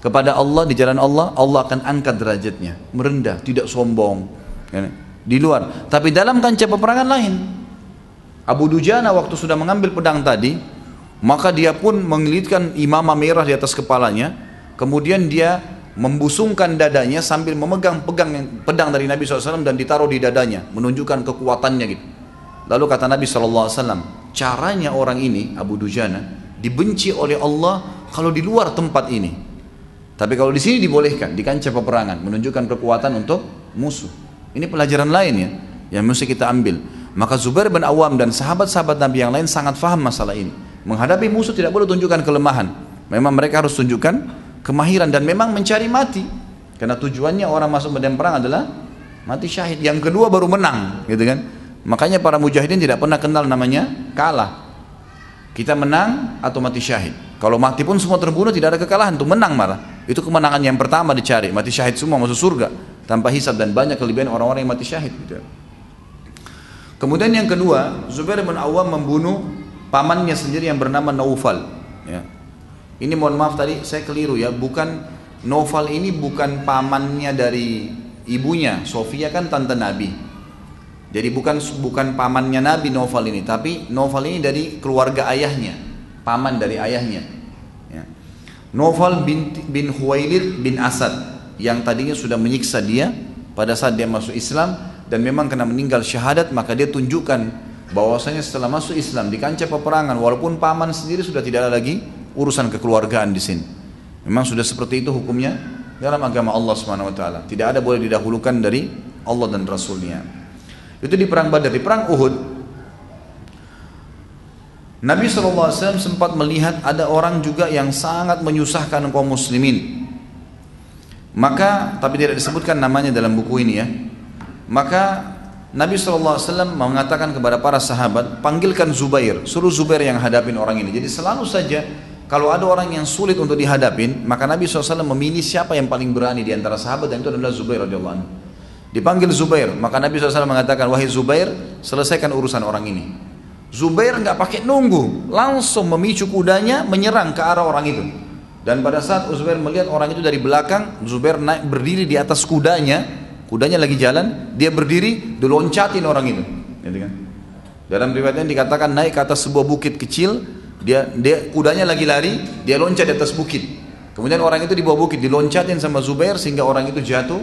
kepada Allah di jalan Allah, Allah akan angkat derajatnya. Merendah, tidak sombong. Ya. Di luar. Tapi dalam kancah peperangan lain. Abu Dujana waktu sudah mengambil pedang tadi, maka dia pun mengelitkan imamah merah di atas kepalanya, kemudian dia membusungkan dadanya sambil memegang pegang pedang dari Nabi SAW dan ditaruh di dadanya, menunjukkan kekuatannya gitu. Lalu kata Nabi SAW, caranya orang ini, Abu Dujana, dibenci oleh Allah kalau di luar tempat ini. Tapi kalau di sini dibolehkan, di kancah peperangan, menunjukkan kekuatan untuk musuh. Ini pelajaran lain ya, yang mesti kita ambil. Maka Zubair bin Awam dan sahabat-sahabat Nabi yang lain sangat faham masalah ini. Menghadapi musuh tidak boleh tunjukkan kelemahan. Memang mereka harus tunjukkan kemahiran dan memang mencari mati. Karena tujuannya orang masuk medan perang adalah mati syahid. Yang kedua baru menang, gitu kan? Makanya para mujahidin tidak pernah kenal namanya kalah. Kita menang atau mati syahid. Kalau mati pun semua terbunuh tidak ada kekalahan, itu menang malah. Itu kemenangan yang pertama dicari, mati syahid semua masuk surga tanpa hisab dan banyak kelebihan orang-orang yang mati syahid gitu. Kemudian yang kedua, Zubair bin Awam membunuh pamannya sendiri yang bernama Naufal. Ya. Ini mohon maaf tadi saya keliru ya, bukan Naufal ini bukan pamannya dari ibunya, Sofia kan tante Nabi. Jadi bukan bukan pamannya Nabi Novel ini, tapi Novel ini dari keluarga ayahnya, paman dari ayahnya. Ya. Novel bin, bin Huwailid bin Asad yang tadinya sudah menyiksa dia pada saat dia masuk Islam dan memang kena meninggal syahadat maka dia tunjukkan bahwasanya setelah masuk Islam di kancah peperangan walaupun paman sendiri sudah tidak ada lagi urusan kekeluargaan di sini. Memang sudah seperti itu hukumnya dalam agama Allah Subhanahu wa taala. Tidak ada boleh didahulukan dari Allah dan Rasulnya. Itu di perang Badar, di perang Uhud. Nabi SAW sempat melihat ada orang juga yang sangat menyusahkan kaum muslimin. Maka, tapi tidak disebutkan namanya dalam buku ini ya. Maka Nabi SAW mengatakan kepada para sahabat, panggilkan Zubair, suruh Zubair yang hadapin orang ini. Jadi selalu saja kalau ada orang yang sulit untuk dihadapin, maka Nabi SAW memilih siapa yang paling berani di antara sahabat dan itu adalah Zubair radhiyallahu anhu. Dipanggil Zubair, maka Nabi SAW mengatakan, wahai Zubair, selesaikan urusan orang ini. Zubair nggak pakai nunggu, langsung memicu kudanya menyerang ke arah orang itu. Dan pada saat Zubair melihat orang itu dari belakang, Zubair naik berdiri di atas kudanya, kudanya lagi jalan, dia berdiri, diloncatin orang itu. Gitu kan? Dalam riwayatnya dikatakan naik ke atas sebuah bukit kecil, dia, dia kudanya lagi lari, dia loncat di atas bukit. Kemudian orang itu di bawah bukit diloncatin sama Zubair sehingga orang itu jatuh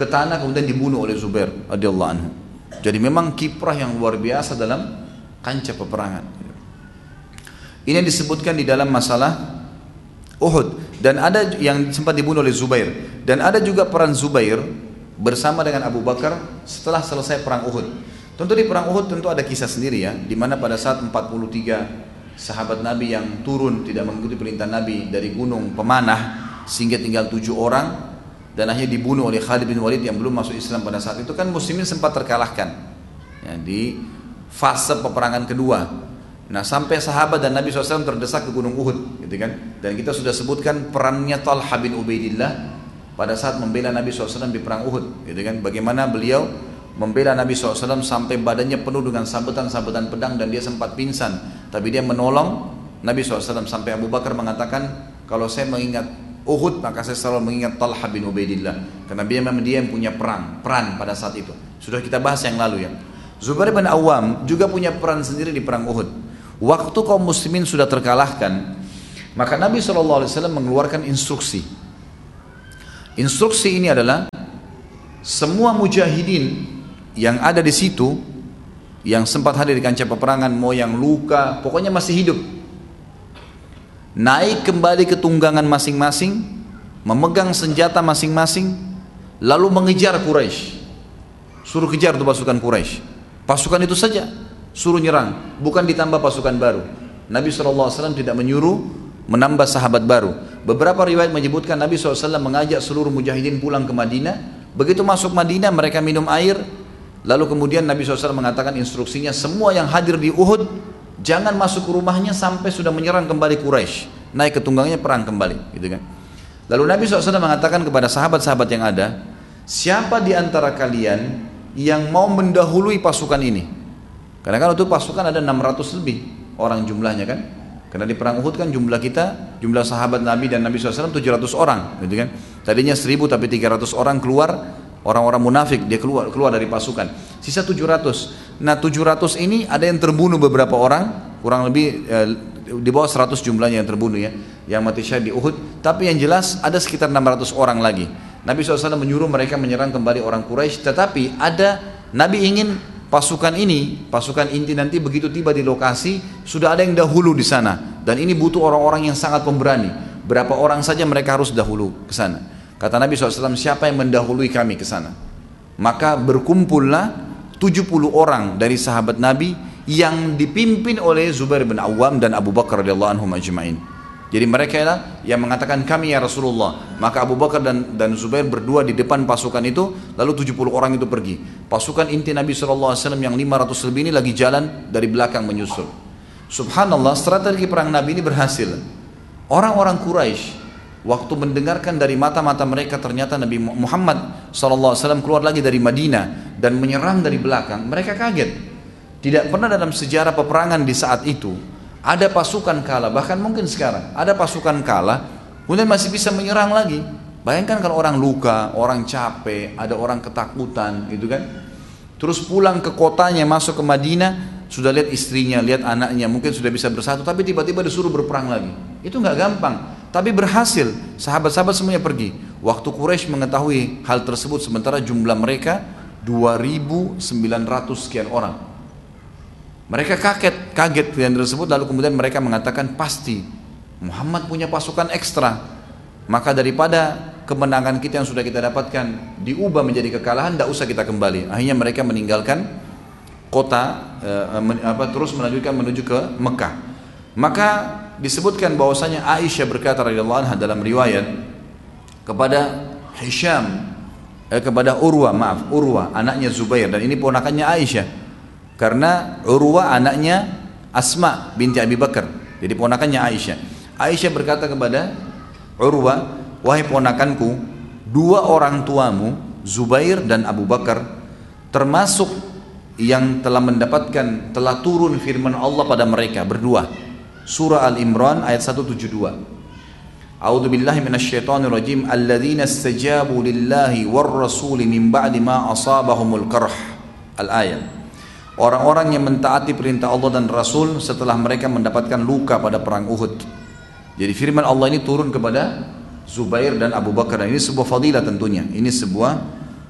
ke tanah kemudian dibunuh oleh Zubair radhiyallahu anhu. Jadi memang kiprah yang luar biasa dalam kancah peperangan. Ini disebutkan di dalam masalah Uhud dan ada yang sempat dibunuh oleh Zubair dan ada juga peran Zubair bersama dengan Abu Bakar setelah selesai perang Uhud. Tentu di perang Uhud tentu ada kisah sendiri ya, di mana pada saat 43 sahabat Nabi yang turun tidak mengikuti perintah Nabi dari gunung pemanah sehingga tinggal tujuh orang dan akhirnya dibunuh oleh Khalid bin Walid yang belum masuk Islam pada saat itu. Kan muslimin sempat terkalahkan. Ya, di fase peperangan kedua. Nah sampai sahabat dan Nabi SAW terdesak ke gunung Uhud gitu kan? Dan kita sudah sebutkan perannya Talha bin Ubaidillah pada saat membela Nabi SAW di perang Uhud gitu kan? Bagaimana beliau membela Nabi SAW sampai badannya penuh dengan sabetan-sabetan pedang dan dia sempat pingsan. Tapi dia menolong Nabi SAW sampai Abu Bakar mengatakan kalau saya mengingat Uhud maka saya selalu mengingat Talha bin Ubaidillah. Karena dia memang dia yang punya perang peran pada saat itu. Sudah kita bahas yang lalu ya. Zubair bin Awam juga punya peran sendiri di perang Uhud. Waktu kaum muslimin sudah terkalahkan maka Nabi SAW mengeluarkan instruksi. Instruksi ini adalah semua mujahidin yang ada di situ yang sempat hadir di kancah peperangan mau yang luka pokoknya masih hidup naik kembali ke tunggangan masing-masing, memegang senjata masing-masing, lalu mengejar Quraisy. Suruh kejar tuh pasukan Quraisy. Pasukan itu saja suruh nyerang, bukan ditambah pasukan baru. Nabi SAW tidak menyuruh menambah sahabat baru. Beberapa riwayat menyebutkan Nabi SAW mengajak seluruh mujahidin pulang ke Madinah. Begitu masuk Madinah mereka minum air. Lalu kemudian Nabi SAW mengatakan instruksinya semua yang hadir di Uhud Jangan masuk ke rumahnya sampai sudah menyerang kembali Quraisy. Naik ke tunggangnya perang kembali, gitu kan. Lalu Nabi SAW mengatakan kepada sahabat-sahabat yang ada, siapa di antara kalian yang mau mendahului pasukan ini? Karena kan itu pasukan ada 600 lebih orang jumlahnya kan. Karena di perang Uhud kan jumlah kita, jumlah sahabat Nabi dan Nabi SAW 700 orang, gitu kan. Tadinya 1000 tapi 300 orang keluar, orang-orang munafik dia keluar keluar dari pasukan. Sisa 700. Nah 700 ini ada yang terbunuh beberapa orang, kurang lebih eh, di bawah 100 jumlahnya yang terbunuh ya, yang mati syahid di Uhud. Tapi yang jelas ada sekitar 600 orang lagi. Nabi SAW menyuruh mereka menyerang kembali orang Quraisy, tetapi ada Nabi ingin pasukan ini, pasukan inti nanti begitu tiba di lokasi sudah ada yang dahulu di sana. dan ini butuh orang-orang yang sangat pemberani. Berapa orang saja mereka harus dahulu ke sana. Kata Nabi SAW, siapa yang mendahului kami ke sana? Maka berkumpullah 70 orang dari sahabat Nabi yang dipimpin oleh Zubair bin Awam dan Abu Bakar radhiyallahu anhum ajma'in. Jadi mereka lah yang mengatakan kami ya Rasulullah. Maka Abu Bakar dan, dan Zubair berdua di depan pasukan itu, lalu 70 orang itu pergi. Pasukan inti Nabi SAW yang 500 lebih ini lagi jalan dari belakang menyusul. Subhanallah, strategi perang Nabi ini berhasil. Orang-orang Quraisy waktu mendengarkan dari mata-mata mereka ternyata Nabi Muhammad SAW keluar lagi dari Madinah dan menyerang dari belakang, mereka kaget. Tidak pernah dalam sejarah peperangan di saat itu ada pasukan kalah, bahkan mungkin sekarang ada pasukan kalah, kemudian masih bisa menyerang lagi. Bayangkan kalau orang luka, orang capek, ada orang ketakutan, gitu kan? Terus pulang ke kotanya, masuk ke Madinah, sudah lihat istrinya, lihat anaknya, mungkin sudah bisa bersatu, tapi tiba-tiba disuruh berperang lagi. Itu nggak gampang, tapi berhasil. Sahabat-sahabat semuanya pergi. Waktu Quraisy mengetahui hal tersebut, sementara jumlah mereka 2.900 sekian orang. Mereka kaget, kaget dengan tersebut lalu kemudian mereka mengatakan pasti Muhammad punya pasukan ekstra. Maka daripada kemenangan kita yang sudah kita dapatkan diubah menjadi kekalahan, tidak usah kita kembali. Akhirnya mereka meninggalkan kota, eh, men, apa, terus melanjutkan menuju ke Mekah. Maka disebutkan bahwasanya Aisyah berkata radhiyallahu anha dalam riwayat kepada Hisham eh, kepada Urwa maaf Urwa anaknya Zubair. Dan ini ponakannya Aisyah. Karena Urwa anaknya Asma binti Abi Bakar. Jadi ponakannya Aisyah. Aisyah berkata kepada Urwa wahai ponakanku dua orang tuamu Zubair dan Abu Bakar termasuk yang telah mendapatkan telah turun firman Allah pada mereka berdua. Surah Al-Imran ayat 172 A'udzu billahi minasyaitonir rajim alladzina istajabu lillahi war rasuli min ba'di ma asabahumul al-ayat Orang-orang yang mentaati perintah Allah dan Rasul setelah mereka mendapatkan luka pada perang Uhud. Jadi firman Allah ini turun kepada Zubair dan Abu Bakar. Dan ini sebuah fadilah tentunya. Ini sebuah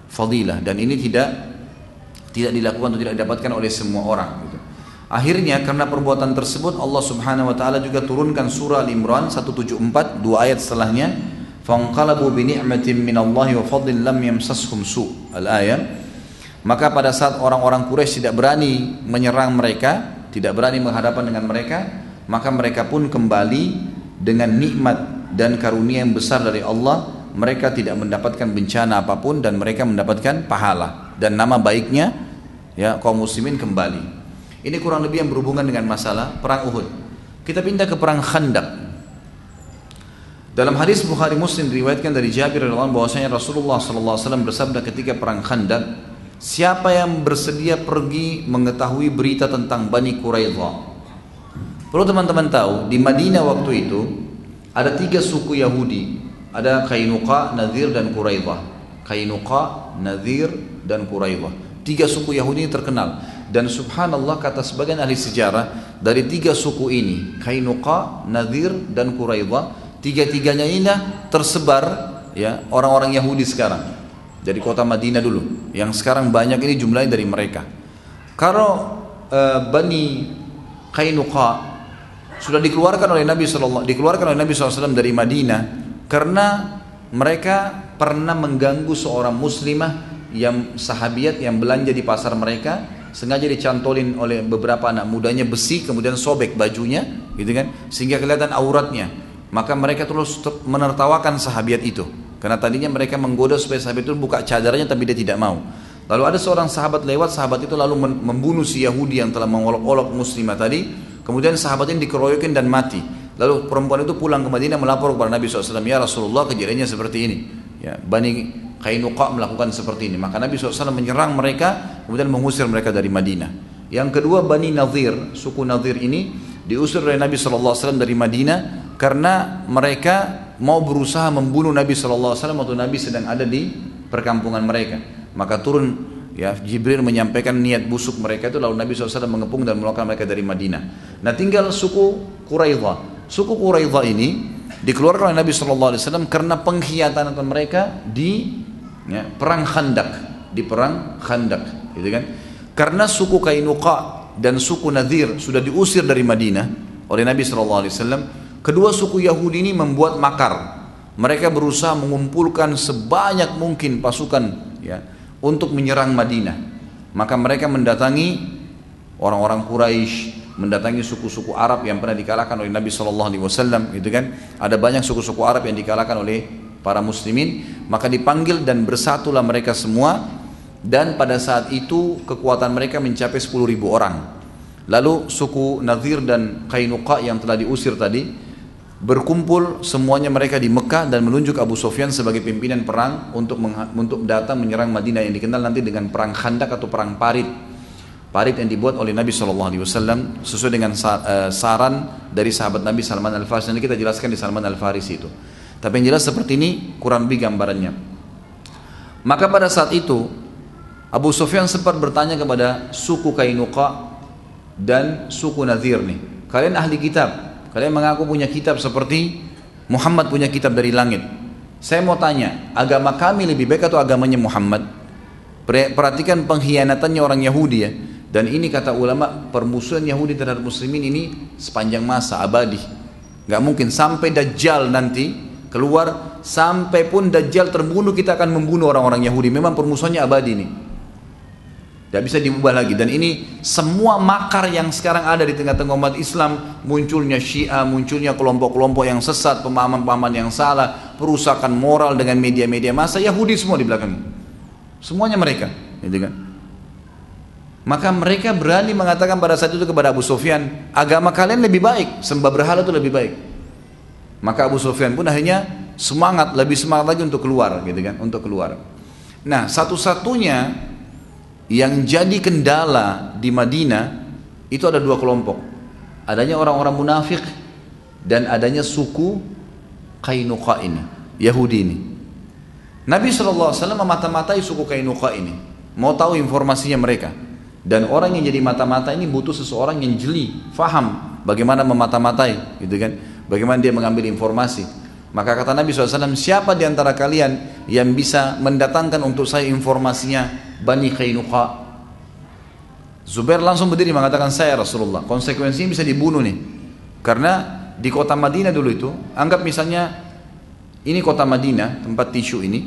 fadilah dan ini tidak tidak dilakukan atau tidak didapatkan oleh semua orang. Gitu. Akhirnya karena perbuatan tersebut Allah Subhanahu Wa Taala juga turunkan surah Al-Imran 174 dua ayat setelahnya. Fanqalabu bi ni'matin min Allah wa fadlin lam yamsashum su. Al-ayat maka pada saat orang-orang Quraisy tidak berani menyerang mereka, tidak berani menghadapan dengan mereka, maka mereka pun kembali dengan nikmat dan karunia yang besar dari Allah. Mereka tidak mendapatkan bencana apa pun dan mereka mendapatkan pahala dan nama baiknya ya kaum muslimin kembali. Ini kurang lebih yang berhubungan dengan masalah perang Uhud. Kita pindah ke perang Khandaq. Dalam hadis Bukhari Muslim diriwayatkan dari Jabir radhiyallahu bahwasanya Rasulullah sallallahu alaihi wasallam bersabda ketika perang Khandaq, Siapa yang bersedia pergi mengetahui berita tentang Bani Quraidah? Perlu teman-teman tahu, di Madinah waktu itu ada tiga suku Yahudi. Ada Kainuqa, Nadir, dan Quraidah. Kainuqa, Nadir, dan Quraidah. Tiga suku Yahudi ini terkenal. Dan subhanallah kata sebagian ahli sejarah, dari tiga suku ini, Kainuqa, Nadir, dan Quraidah, tiga-tiganya ini tersebar ya orang-orang Yahudi sekarang. Dari kota Madinah dulu. Yang sekarang banyak ini jumlahnya dari mereka. Kalau e, Bani Kainuqa sudah dikeluarkan oleh Nabi SAW dikeluarkan oleh Nabi SAW dari Madinah karena mereka pernah mengganggu seorang muslimah yang sahabiat yang belanja di pasar mereka sengaja dicantolin oleh beberapa anak mudanya besi kemudian sobek bajunya gitu kan sehingga kelihatan auratnya maka mereka terus menertawakan sahabiat itu karena tadinya mereka menggoda supaya sahabat itu buka cadarnya tapi dia tidak mau. Lalu ada seorang sahabat lewat, sahabat itu lalu membunuh si Yahudi yang telah mengolok-olok muslimah tadi. Kemudian sahabat ini dikeroyokin dan mati. Lalu perempuan itu pulang ke Madinah melapor kepada Nabi SAW, ya Rasulullah kejadiannya seperti ini. Ya, Bani Kainuqa melakukan seperti ini. Maka Nabi SAW menyerang mereka, kemudian mengusir mereka dari Madinah. Yang kedua Bani Nadir, suku Nadir ini diusir oleh Nabi SAW dari Madinah karena mereka mau berusaha membunuh Nabi SAW waktu Nabi sedang ada di perkampungan mereka. Maka turun ya Jibril menyampaikan niat busuk mereka itu lalu Nabi SAW mengepung dan mengeluarkan mereka dari Madinah. Nah tinggal suku Quraidah. Suku Quraidah ini dikeluarkan oleh Nabi SAW karena pengkhianatan mereka di ya, perang Khandak, di perang Khandak, gitu kan? Karena suku Kainuqa dan suku Nadir sudah diusir dari Madinah, oleh Nabi SAW. Kedua suku Yahudi ini membuat makar. Mereka berusaha mengumpulkan sebanyak mungkin pasukan ya untuk menyerang Madinah. Maka mereka mendatangi orang-orang Quraisy, mendatangi suku-suku Arab yang pernah dikalahkan oleh Nabi Shallallahu Alaihi Wasallam, gitu kan? Ada banyak suku-suku Arab yang dikalahkan oleh para muslimin, maka dipanggil dan bersatulah mereka semua dan pada saat itu kekuatan mereka mencapai 10.000 orang. Lalu suku Nadir dan Kainuqa yang telah diusir tadi berkumpul semuanya mereka di Mekah dan menunjuk Abu Sufyan sebagai pimpinan perang untuk untuk datang menyerang Madinah yang dikenal nanti dengan perang Khandak atau perang Parit. Parit yang dibuat oleh Nabi Shallallahu Alaihi Wasallam sesuai dengan eh, saran dari sahabat Nabi Salman Al Farisi. Nanti kita jelaskan di Salman Al Farisi itu. Tapi yang jelas seperti ini kurang lebih gambarannya. Maka pada saat itu Abu Sufyan sempat bertanya kepada suku Kainuqa dan suku Nadir nih. Kalian ahli kitab, Kalian mengaku punya kitab seperti Muhammad punya kitab dari langit. Saya mau tanya, agama kami lebih baik atau agamanya Muhammad? Perhatikan pengkhianatannya orang Yahudi ya. Dan ini kata ulama permusuhan Yahudi terhadap muslimin ini sepanjang masa abadi. Gak mungkin sampai Dajjal nanti keluar sampai pun Dajjal terbunuh kita akan membunuh orang-orang Yahudi. Memang permusuhannya abadi ini. Tidak bisa diubah lagi. Dan ini semua makar yang sekarang ada di tengah-tengah umat Islam, munculnya Syiah, munculnya kelompok-kelompok yang sesat, pemahaman-pemahaman yang salah, perusakan moral dengan media-media masa, Yahudi semua di belakang. Semuanya mereka, gitu kan? Maka mereka berani mengatakan pada saat itu kepada Abu Sufyan, agama kalian lebih baik, sembah berhala itu lebih baik. Maka Abu Sufyan pun akhirnya semangat, lebih semangat lagi untuk keluar, gitu kan? Untuk keluar. Nah, satu-satunya yang jadi kendala di Madinah itu ada dua kelompok. Adanya orang-orang munafik dan adanya suku Kainuqa ini, Yahudi ini. Nabi SAW memata-matai suku Kainuqa ini, mau tahu informasinya mereka. Dan orang yang jadi mata-mata ini butuh seseorang yang jeli, faham bagaimana memata-matai, gitu kan? Bagaimana dia mengambil informasi. Maka kata Nabi SAW, siapa di antara kalian yang bisa mendatangkan untuk saya informasinya Bani Qainuqa. Zubair langsung berdiri mengatakan saya Rasulullah. Konsekuensinya bisa dibunuh nih. Karena di kota Madinah dulu itu, anggap misalnya ini kota Madinah, tempat tisu ini.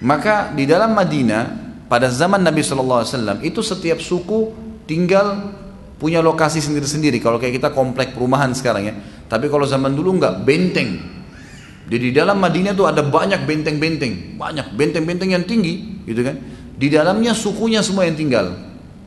Maka di dalam Madinah pada zaman Nabi SAW itu setiap suku tinggal punya lokasi sendiri-sendiri. Kalau kayak kita komplek perumahan sekarang ya. Tapi kalau zaman dulu enggak, benteng. Jadi di dalam Madinah itu ada banyak benteng-benteng, banyak benteng-benteng yang tinggi, gitu kan. Di dalamnya sukunya semua yang tinggal.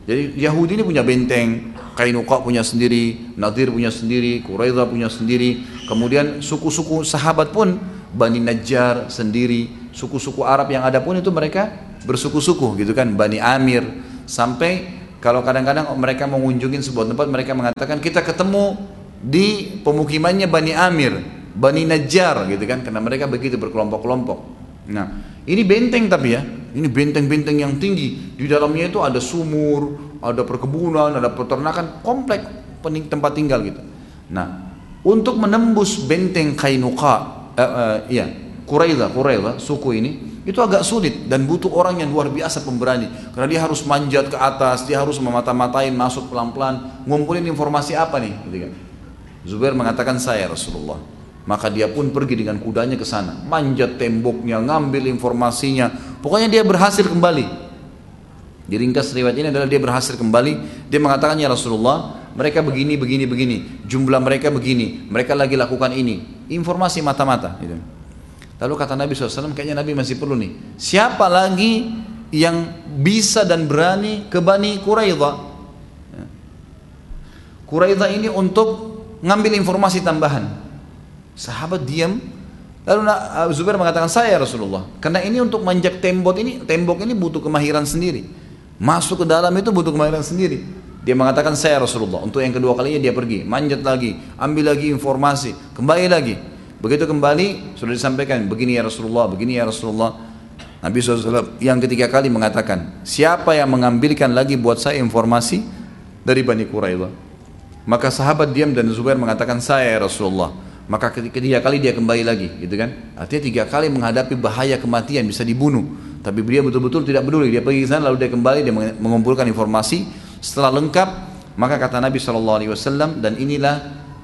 Jadi Yahudi ini punya benteng, Kainuqa punya sendiri, Nadir punya sendiri, Quraidah punya sendiri. Kemudian suku-suku sahabat pun Bani Najjar sendiri, suku-suku Arab yang ada pun itu mereka bersuku-suku gitu kan, Bani Amir sampai kalau kadang-kadang mereka mengunjungi sebuah tempat mereka mengatakan kita ketemu di pemukimannya Bani Amir, Bani Najjar gitu kan karena mereka begitu berkelompok-kelompok. Nah, ini benteng tapi ya, ini benteng-benteng yang tinggi. Di dalamnya itu ada sumur, ada perkebunan, ada peternakan, komplek tempat tinggal gitu. Nah, untuk menembus benteng Kainuqa, eh, eh, Quraidah, suku ini, itu agak sulit dan butuh orang yang luar biasa pemberani. Karena dia harus manjat ke atas, dia harus memata-matain, masuk pelan-pelan, ngumpulin informasi apa nih, gitu kan. Zubair mengatakan saya Rasulullah. Maka dia pun pergi dengan kudanya ke sana, manjat temboknya, ngambil informasinya. Pokoknya dia berhasil kembali. Di ringkas riwayat ini adalah dia berhasil kembali. Dia mengatakan ya Rasulullah, mereka begini, begini, begini. Jumlah mereka begini. Mereka lagi lakukan ini. Informasi mata-mata. Gitu. Lalu kata Nabi SAW, kayaknya Nabi masih perlu nih. Siapa lagi yang bisa dan berani ke Bani Quraidah? Ya. Quraidah ini untuk ngambil informasi tambahan. Sahabat diam. Lalu Zubair mengatakan saya Rasulullah. Karena ini untuk manjak tembok ini, tembok ini butuh kemahiran sendiri. Masuk ke dalam itu butuh kemahiran sendiri. Dia mengatakan saya Rasulullah. Untuk yang kedua kalinya dia pergi, manjat lagi, ambil lagi informasi, kembali lagi. Begitu kembali sudah disampaikan begini ya Rasulullah, begini ya Rasulullah. Nabi SAW yang ketiga kali mengatakan, siapa yang mengambilkan lagi buat saya informasi dari Bani Quraidah? Maka sahabat diam dan Zubair mengatakan saya ya Rasulullah maka ketiga kali dia kembali lagi gitu kan? Artinya tiga kali menghadapi bahaya kematian bisa dibunuh. Tapi dia betul-betul tidak peduli. Dia pergi ke sana lalu dia kembali dia mengumpulkan informasi setelah lengkap. Maka kata Nabi saw dan inilah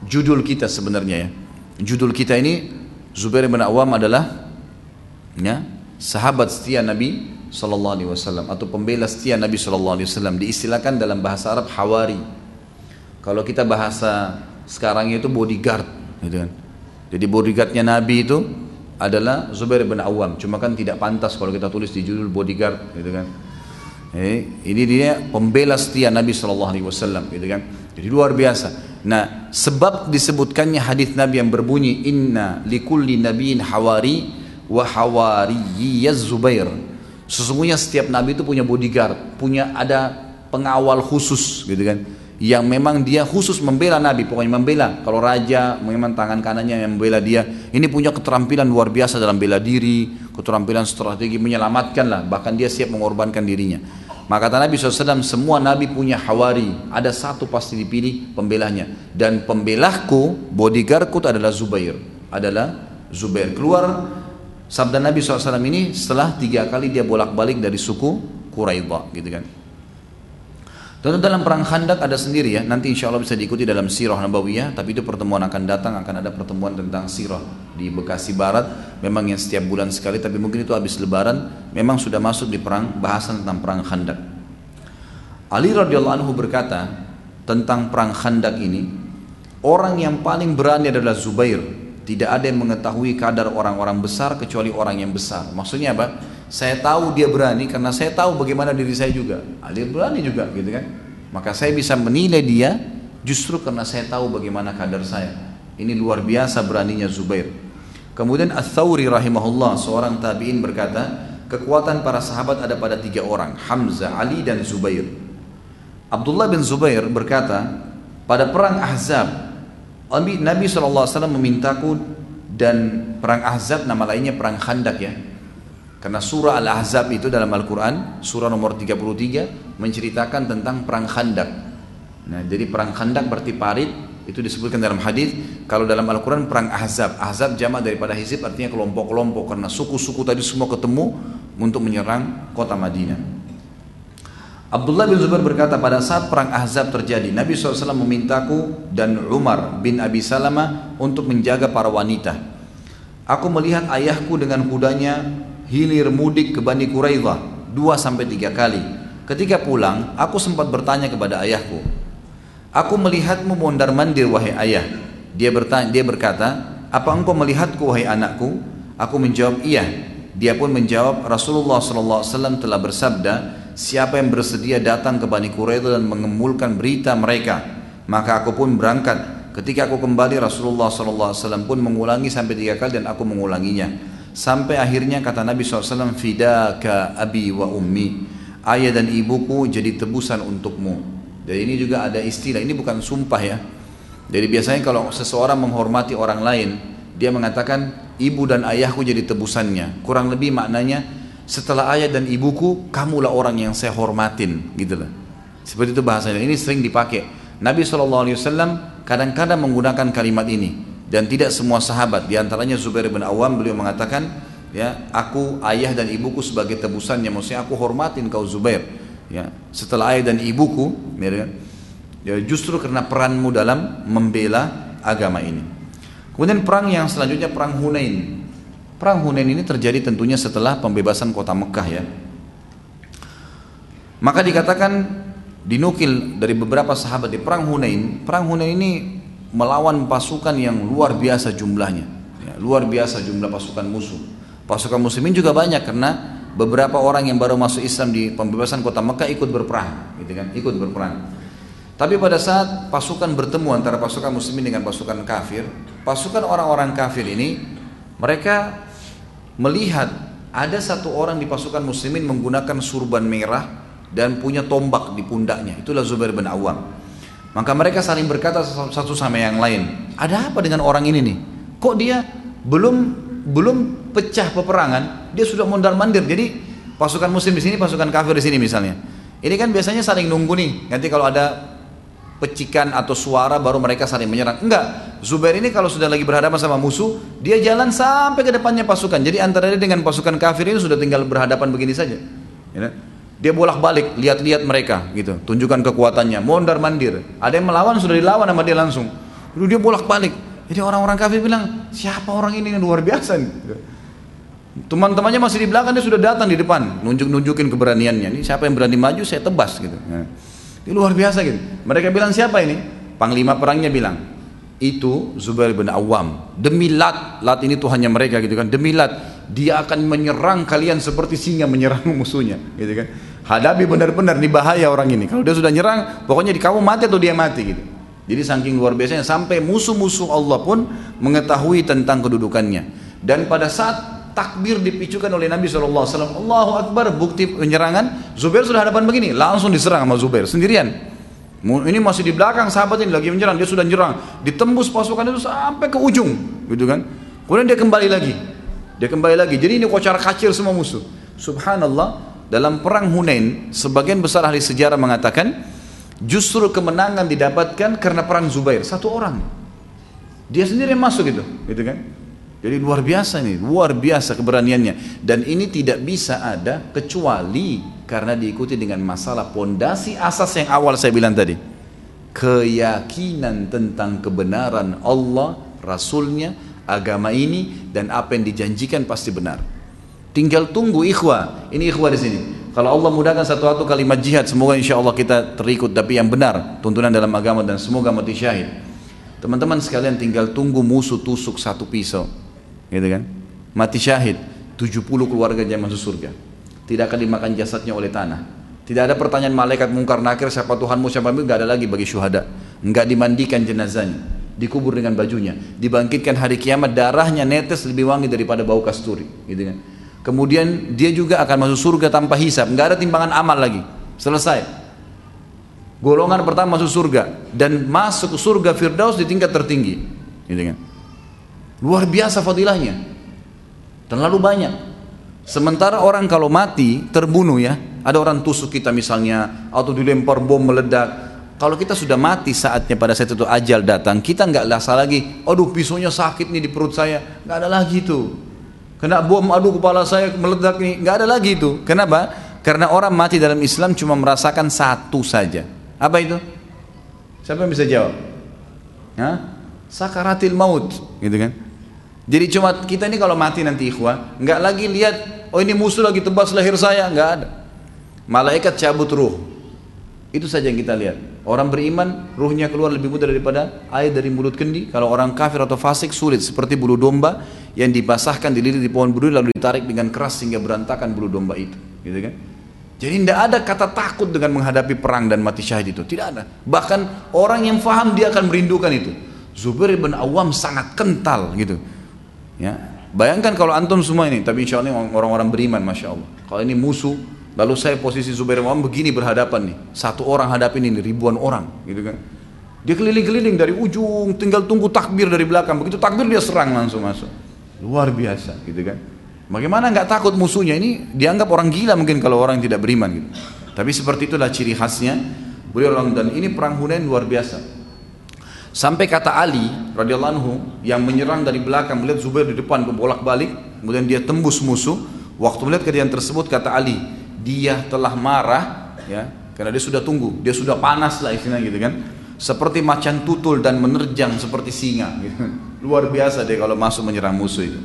judul kita sebenarnya ya. Judul kita ini Zubair bin Awam adalah ya, sahabat setia Nabi Sallallahu Alaihi Wasallam atau pembela setia Nabi Sallallahu Alaihi Wasallam. Diistilahkan dalam bahasa Arab hawari. Kalau kita bahasa sekarang itu bodyguard, gitu kan. Jadi bodyguardnya Nabi itu adalah Zubair bin Awam. Cuma kan tidak pantas kalau kita tulis di judul bodyguard, gitu kan. Eh, ini dia pembela setia Nabi Shallallahu Alaihi Wasallam, gitu kan? Jadi luar biasa. Nah, sebab disebutkannya hadis Nabi yang berbunyi Inna likulli nabiin hawari wa hawariyaz Zubair. Sesungguhnya setiap nabi itu punya bodyguard, punya ada pengawal khusus, gitu kan? Yang memang dia khusus membela nabi, pokoknya membela. Kalau raja, memang tangan kanannya yang membela dia. Ini punya keterampilan luar biasa dalam bela diri, keterampilan strategi menyelamatkan lah. Bahkan dia siap mengorbankan dirinya. Maka kata Nabi SAW semua Nabi punya hawari. Ada satu pasti dipilih pembelahnya. Dan pembelahku bodyguardku adalah Zubair. Adalah Zubair. Keluar sabda Nabi SAW ini setelah tiga kali dia bolak-balik dari suku Quraidah gitu kan Tentu dalam perang Khandak ada sendiri ya, nanti insya Allah bisa diikuti dalam Sirah Nabawiyah, tapi itu pertemuan akan datang, akan ada pertemuan tentang Sirah di Bekasi Barat, memang yang setiap bulan sekali, tapi mungkin itu habis Lebaran, memang sudah masuk di perang bahasan tentang perang Khandak. Ali radhiyallahu anhu berkata tentang perang Khandak ini, orang yang paling berani adalah Zubair. Tidak ada yang mengetahui kadar orang-orang besar kecuali orang yang besar. Maksudnya apa? Saya tahu dia berani karena saya tahu bagaimana diri saya juga. Ali berani juga gitu kan. Maka saya bisa menilai dia justru karena saya tahu bagaimana kadar saya. Ini luar biasa beraninya Zubair. Kemudian Ats-Tsauri rahimahullah seorang tabi'in berkata, kekuatan para sahabat ada pada tiga orang, Hamzah, Ali dan Zubair. Abdullah bin Zubair berkata, pada perang Ahzab Nabi SAW memintaku dan perang Ahzab nama lainnya perang Khandak ya. Karena surah Al-Ahzab itu dalam Al-Quran, surah nomor 33 menceritakan tentang perang Khandak. Nah, jadi perang Khandak berarti parit, itu disebutkan dalam hadis. Kalau dalam Al-Quran perang Ahzab, Ahzab jamak daripada Hizib artinya kelompok-kelompok karena suku-suku tadi semua ketemu untuk menyerang kota Madinah. Abdullah bin Zubair berkata pada saat perang Ahzab terjadi Nabi SAW memintaku dan Umar bin Abi Salama untuk menjaga para wanita Aku melihat ayahku dengan kudanya hilir mudik ke Bani Quraidah dua sampai tiga kali. Ketika pulang aku sempat bertanya kepada ayahku Aku melihatmu mondar mandir wahai ayah. Dia bertanya, dia berkata Apa engkau melihatku wahai anakku? Aku menjawab iya. Dia pun menjawab Rasulullah SAW telah bersabda siapa yang bersedia datang ke Bani Quraidah dan mengemulkan berita mereka maka aku pun berangkat ketika aku kembali Rasulullah SAW pun mengulangi sampai tiga kali dan aku mengulanginya sampai akhirnya kata Nabi SAW fidaka abi wa ummi. Ayah dan ibuku jadi tebusan untukmu. Jadi ini juga ada istilah ini bukan sumpah ya. Jadi biasanya kalau seseorang menghormati orang lain dia mengatakan ibu dan ayahku jadi tebusannya. Kurang lebih maknanya setelah ayah dan ibuku kamulah orang yang saya hormatin. Gitu loh. Seperti itu bahasanya. Ini sering dipakai. Nabi SAW kadang-kadang menggunakan kalimat ini dan tidak semua sahabat di antaranya Zubair bin Awam beliau mengatakan ya aku ayah dan ibuku sebagai tebusannya. Maksudnya aku hormatin kau Zubair ya. Setelah ayah dan ibuku ya, ya justru karena peranmu dalam membela agama ini. Kemudian perang yang selanjutnya perang Hunain. Perang Hunain ini terjadi tentunya setelah pembebasan kota Mekah ya. Maka dikatakan dinukil dari beberapa sahabat di perang Hunain, perang Hunain ini melawan pasukan yang luar biasa jumlahnya, ya, luar biasa jumlah pasukan musuh. Pasukan muslimin juga banyak karena beberapa orang yang baru masuk Islam di pembebasan kota Mekah ikut berperang, gitu kan, ikut berperang. Tapi pada saat pasukan bertemu antara pasukan muslimin dengan pasukan kafir, pasukan orang-orang kafir ini mereka melihat ada satu orang di pasukan muslimin menggunakan surban merah dan punya tombak di pundaknya. Itulah Zubair bin Awam. Maka mereka saling berkata satu sama yang lain, ada apa dengan orang ini nih? Kok dia belum belum pecah peperangan, dia sudah mondar mandir. Jadi pasukan muslim di sini, pasukan kafir di sini misalnya. Ini kan biasanya saling nunggu nih. Nanti kalau ada pecikan atau suara baru mereka saling menyerang. Enggak, Zubair ini kalau sudah lagi berhadapan sama musuh, dia jalan sampai ke depannya pasukan. Jadi antara dia dengan pasukan kafir ini sudah tinggal berhadapan begini saja. Ya. Dia bolak-balik, lihat-lihat mereka gitu, tunjukkan kekuatannya, mondar mandir. Ada yang melawan sudah dilawan sama dia langsung. Lalu dia bolak-balik. Jadi orang-orang kafir bilang, siapa orang ini yang luar biasa nih? Teman-temannya masih di belakang, dia sudah datang di depan, nunjuk-nunjukin keberaniannya. Ini siapa yang berani maju, saya tebas gitu. Nah, ini luar biasa gitu. Mereka bilang siapa ini? Panglima perangnya bilang, itu Zubair bin Awam. Demi Lat, Lat ini Tuhannya mereka gitu kan. Demi Lat, dia akan menyerang kalian seperti singa menyerang musuhnya, gitu kan. Hadapi benar-benar ini bahaya orang ini. Kalau dia sudah nyerang, pokoknya di kamu mati atau dia mati gitu. Jadi saking luar biasanya sampai musuh-musuh Allah pun mengetahui tentang kedudukannya. Dan pada saat takbir dipicukan oleh Nabi SAW, Allahu Akbar, bukti penyerangan, Zubair sudah hadapan begini, langsung diserang sama Zubair sendirian. Ini masih di belakang sahabat ini lagi menyerang, dia sudah nyerang, ditembus pasukan itu sampai ke ujung, gitu kan. Kemudian dia kembali lagi, dia kembali lagi. Jadi ini kocar kacir semua musuh. Subhanallah, dalam perang Hunain, sebagian besar ahli sejarah mengatakan justru kemenangan didapatkan karena perang Zubair, satu orang. Dia sendiri yang masuk itu, gitu kan? Jadi luar biasa nih, luar biasa keberaniannya. Dan ini tidak bisa ada kecuali karena diikuti dengan masalah pondasi asas yang awal saya bilang tadi. Keyakinan tentang kebenaran Allah, Rasulnya, agama ini dan apa yang dijanjikan pasti benar. Tinggal tunggu ikhwah. Ini ikhwah di sini. Kalau Allah mudahkan satu-satu kalimat jihad, semoga insya Allah kita terikut tapi yang benar tuntunan dalam agama dan semoga mati syahid. Teman-teman sekalian tinggal tunggu musuh tusuk satu pisau, gitu kan? Mati syahid, 70 keluarga masuk surga. Tidak akan dimakan jasadnya oleh tanah. Tidak ada pertanyaan malaikat mungkar nakir siapa Tuhanmu siapa Nggak ada lagi bagi syuhada. Enggak dimandikan jenazahnya dikubur dengan bajunya, dibangkitkan hari kiamat darahnya netes lebih wangi daripada bau kasturi, gitu kan. Kemudian dia juga akan masuk surga tanpa hisap, nggak ada timbangan amal lagi. Selesai. Golongan pertama masuk surga dan masuk surga Firdaus di tingkat tertinggi, gitu kan. Luar biasa fadilahnya. Terlalu banyak. Sementara orang kalau mati terbunuh ya, ada orang tusuk kita misalnya atau dilempar bom meledak, kalau kita sudah mati saatnya pada saat itu ajal datang, kita nggak rasa lagi, aduh pisaunya sakit nih di perut saya, nggak ada lagi itu. Kena bom, aduh kepala saya meledak nih, nggak ada lagi itu. Kenapa? Karena orang mati dalam Islam cuma merasakan satu saja. Apa itu? Siapa yang bisa jawab? Hah? Sakaratil maut, gitu kan? Jadi cuma kita ini kalau mati nanti ikhwah, nggak lagi lihat, oh ini musuh lagi tebas lahir saya, nggak ada. Malaikat cabut ruh, itu saja yang kita lihat. Orang beriman, ruhnya keluar lebih mudah daripada air dari mulut kendi. Kalau orang kafir atau fasik sulit, seperti bulu domba yang dibasahkan dililit di pohon berduri lalu ditarik dengan keras sehingga berantakan bulu domba itu. Gitu kan? Jadi tidak ada kata takut dengan menghadapi perang dan mati syahid itu. Tidak ada. Bahkan orang yang faham dia akan merindukan itu. Zubair bin Awam sangat kental gitu. Ya. Bayangkan kalau antum semua ini, tapi insya Allah orang-orang beriman, masya Allah. Kalau ini musuh, Lalu saya posisi Zubair bin begini berhadapan nih. Satu orang hadapin ini ribuan orang, gitu kan. Dia keliling-keliling dari ujung, tinggal tunggu takbir dari belakang. Begitu takbir dia serang langsung masuk. Luar biasa, gitu kan. Bagaimana nggak takut musuhnya ini dianggap orang gila mungkin kalau orang tidak beriman gitu. Tapi seperti itulah ciri khasnya beliau orang dan ini perang Hunain luar biasa. Sampai kata Ali radhiyallahu anhu yang menyerang dari belakang melihat Zubair di depan bolak-balik, kemudian dia tembus musuh. Waktu melihat kejadian tersebut kata Ali, dia telah marah ya karena dia sudah tunggu dia sudah panas lah istilahnya gitu kan seperti macan tutul dan menerjang seperti singa gitu. luar biasa dia kalau masuk menyerang musuh itu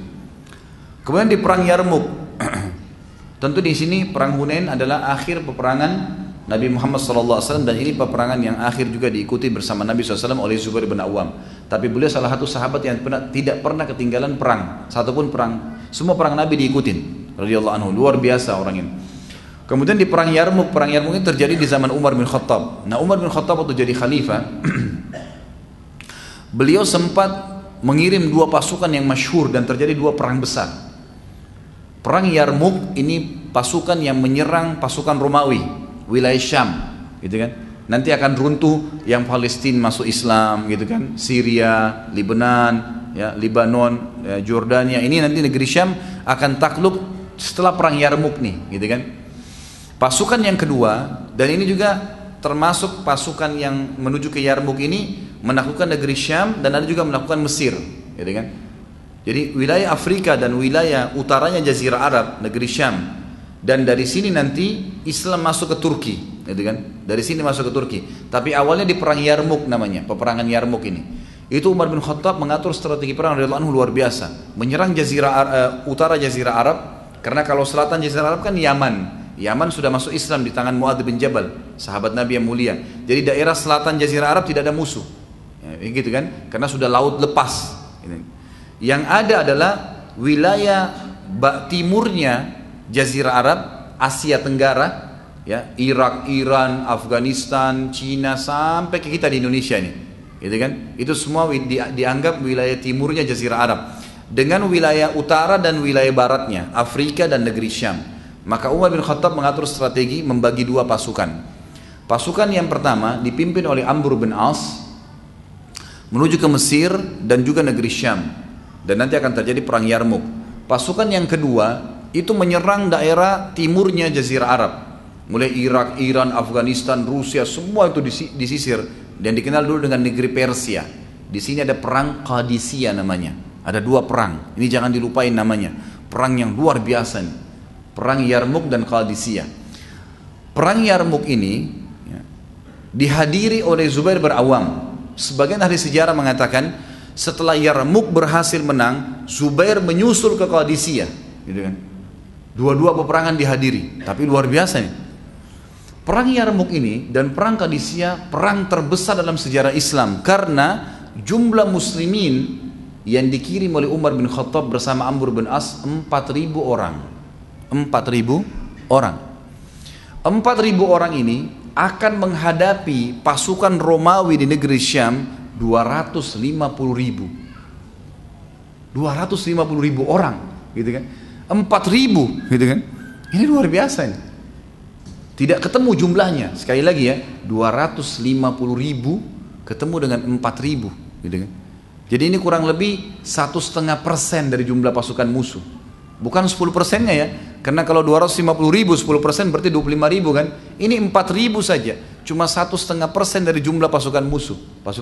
kemudian di perang Yarmuk tentu di sini perang Hunain adalah akhir peperangan Nabi Muhammad SAW dan ini peperangan yang akhir juga diikuti bersama Nabi SAW oleh Zubair bin Awam. Tapi beliau salah satu sahabat yang pernah, tidak pernah ketinggalan perang, satupun perang. Semua perang Nabi diikutin. Anhu luar biasa orang ini. Kemudian di perang Yarmuk, perang Yarmuk ini terjadi di zaman Umar bin Khattab. Nah Umar bin Khattab waktu jadi khalifah, beliau sempat mengirim dua pasukan yang masyhur dan terjadi dua perang besar. Perang Yarmuk ini pasukan yang menyerang pasukan Romawi, wilayah Syam, gitu kan? Nanti akan runtuh yang Palestina masuk Islam, gitu kan? Syria, Lebanon, ya, Lebanon, ya, Jordania. Ini nanti negeri Syam akan takluk setelah perang Yarmuk nih, gitu kan? Pasukan yang kedua dan ini juga termasuk pasukan yang menuju ke Yarmuk ini menaklukkan negeri Syam dan ada juga melakukan Mesir, gitu kan? Jadi wilayah Afrika dan wilayah utaranya Jazirah Arab, negeri Syam. Dan dari sini nanti Islam masuk ke Turki, gitu kan? Dari sini masuk ke Turki. Tapi awalnya di perang Yarmuk namanya, peperangan Yarmuk ini. Itu Umar bin Khattab mengatur strategi perang radhiyallahu anhu luar biasa. Menyerang jazirah uh, utara jazirah Arab karena kalau selatan jazirah Arab kan Yaman. Yaman sudah masuk Islam di tangan Muadz bin Jabal, sahabat Nabi yang mulia. Jadi daerah selatan jazirah Arab tidak ada musuh. Ya, gitu kan? Karena sudah laut lepas. Yang ada adalah wilayah timurnya jazirah Arab, Asia Tenggara, ya, Irak, Iran, Afghanistan, Cina sampai ke kita di Indonesia ini gitu kan? Itu semua di, dianggap wilayah timurnya Jazirah Arab dengan wilayah utara dan wilayah baratnya Afrika dan negeri Syam. Maka Umar bin Khattab mengatur strategi membagi dua pasukan. Pasukan yang pertama dipimpin oleh Amr bin As menuju ke Mesir dan juga negeri Syam. Dan nanti akan terjadi perang Yarmuk. Pasukan yang kedua itu menyerang daerah timurnya Jazirah Arab. Mulai Irak, Iran, Afghanistan, Rusia, semua itu disisir dan dikenal dulu dengan negeri Persia. Di sini ada perang Qadisiyah namanya. Ada dua perang. Ini jangan dilupain namanya. Perang yang luar biasa nih. Perang Yarmuk dan Qadisiyah. Perang Yarmuk ini ya, dihadiri oleh Zubair berawam. Sebagian ahli sejarah mengatakan setelah Yarmuk berhasil menang, Zubair menyusul ke Qadisiyah. Gitu kan. Dua-dua peperangan dihadiri, tapi luar biasa nih. Perang Yarmuk ini dan perang Qadisiyah perang terbesar dalam sejarah Islam karena jumlah muslimin yang dikirim oleh Umar bin Khattab bersama Amr bin As 4000 orang. 4000 orang. 4000 orang ini akan menghadapi pasukan Romawi di negeri Syam 250 ribu 250 ribu orang gitu kan 4 ribu gitu kan ini luar biasa ini tidak ketemu jumlahnya. Sekali lagi ya, 250 ribu ketemu dengan 4 ribu. Gitu kan. Jadi ini kurang lebih satu setengah persen dari jumlah pasukan musuh. Bukan 10 persennya ya. Karena kalau 250 ribu 10 persen berarti 25 ribu kan. Ini 4 ribu saja. Cuma satu setengah persen dari jumlah pasukan musuh. Pasukan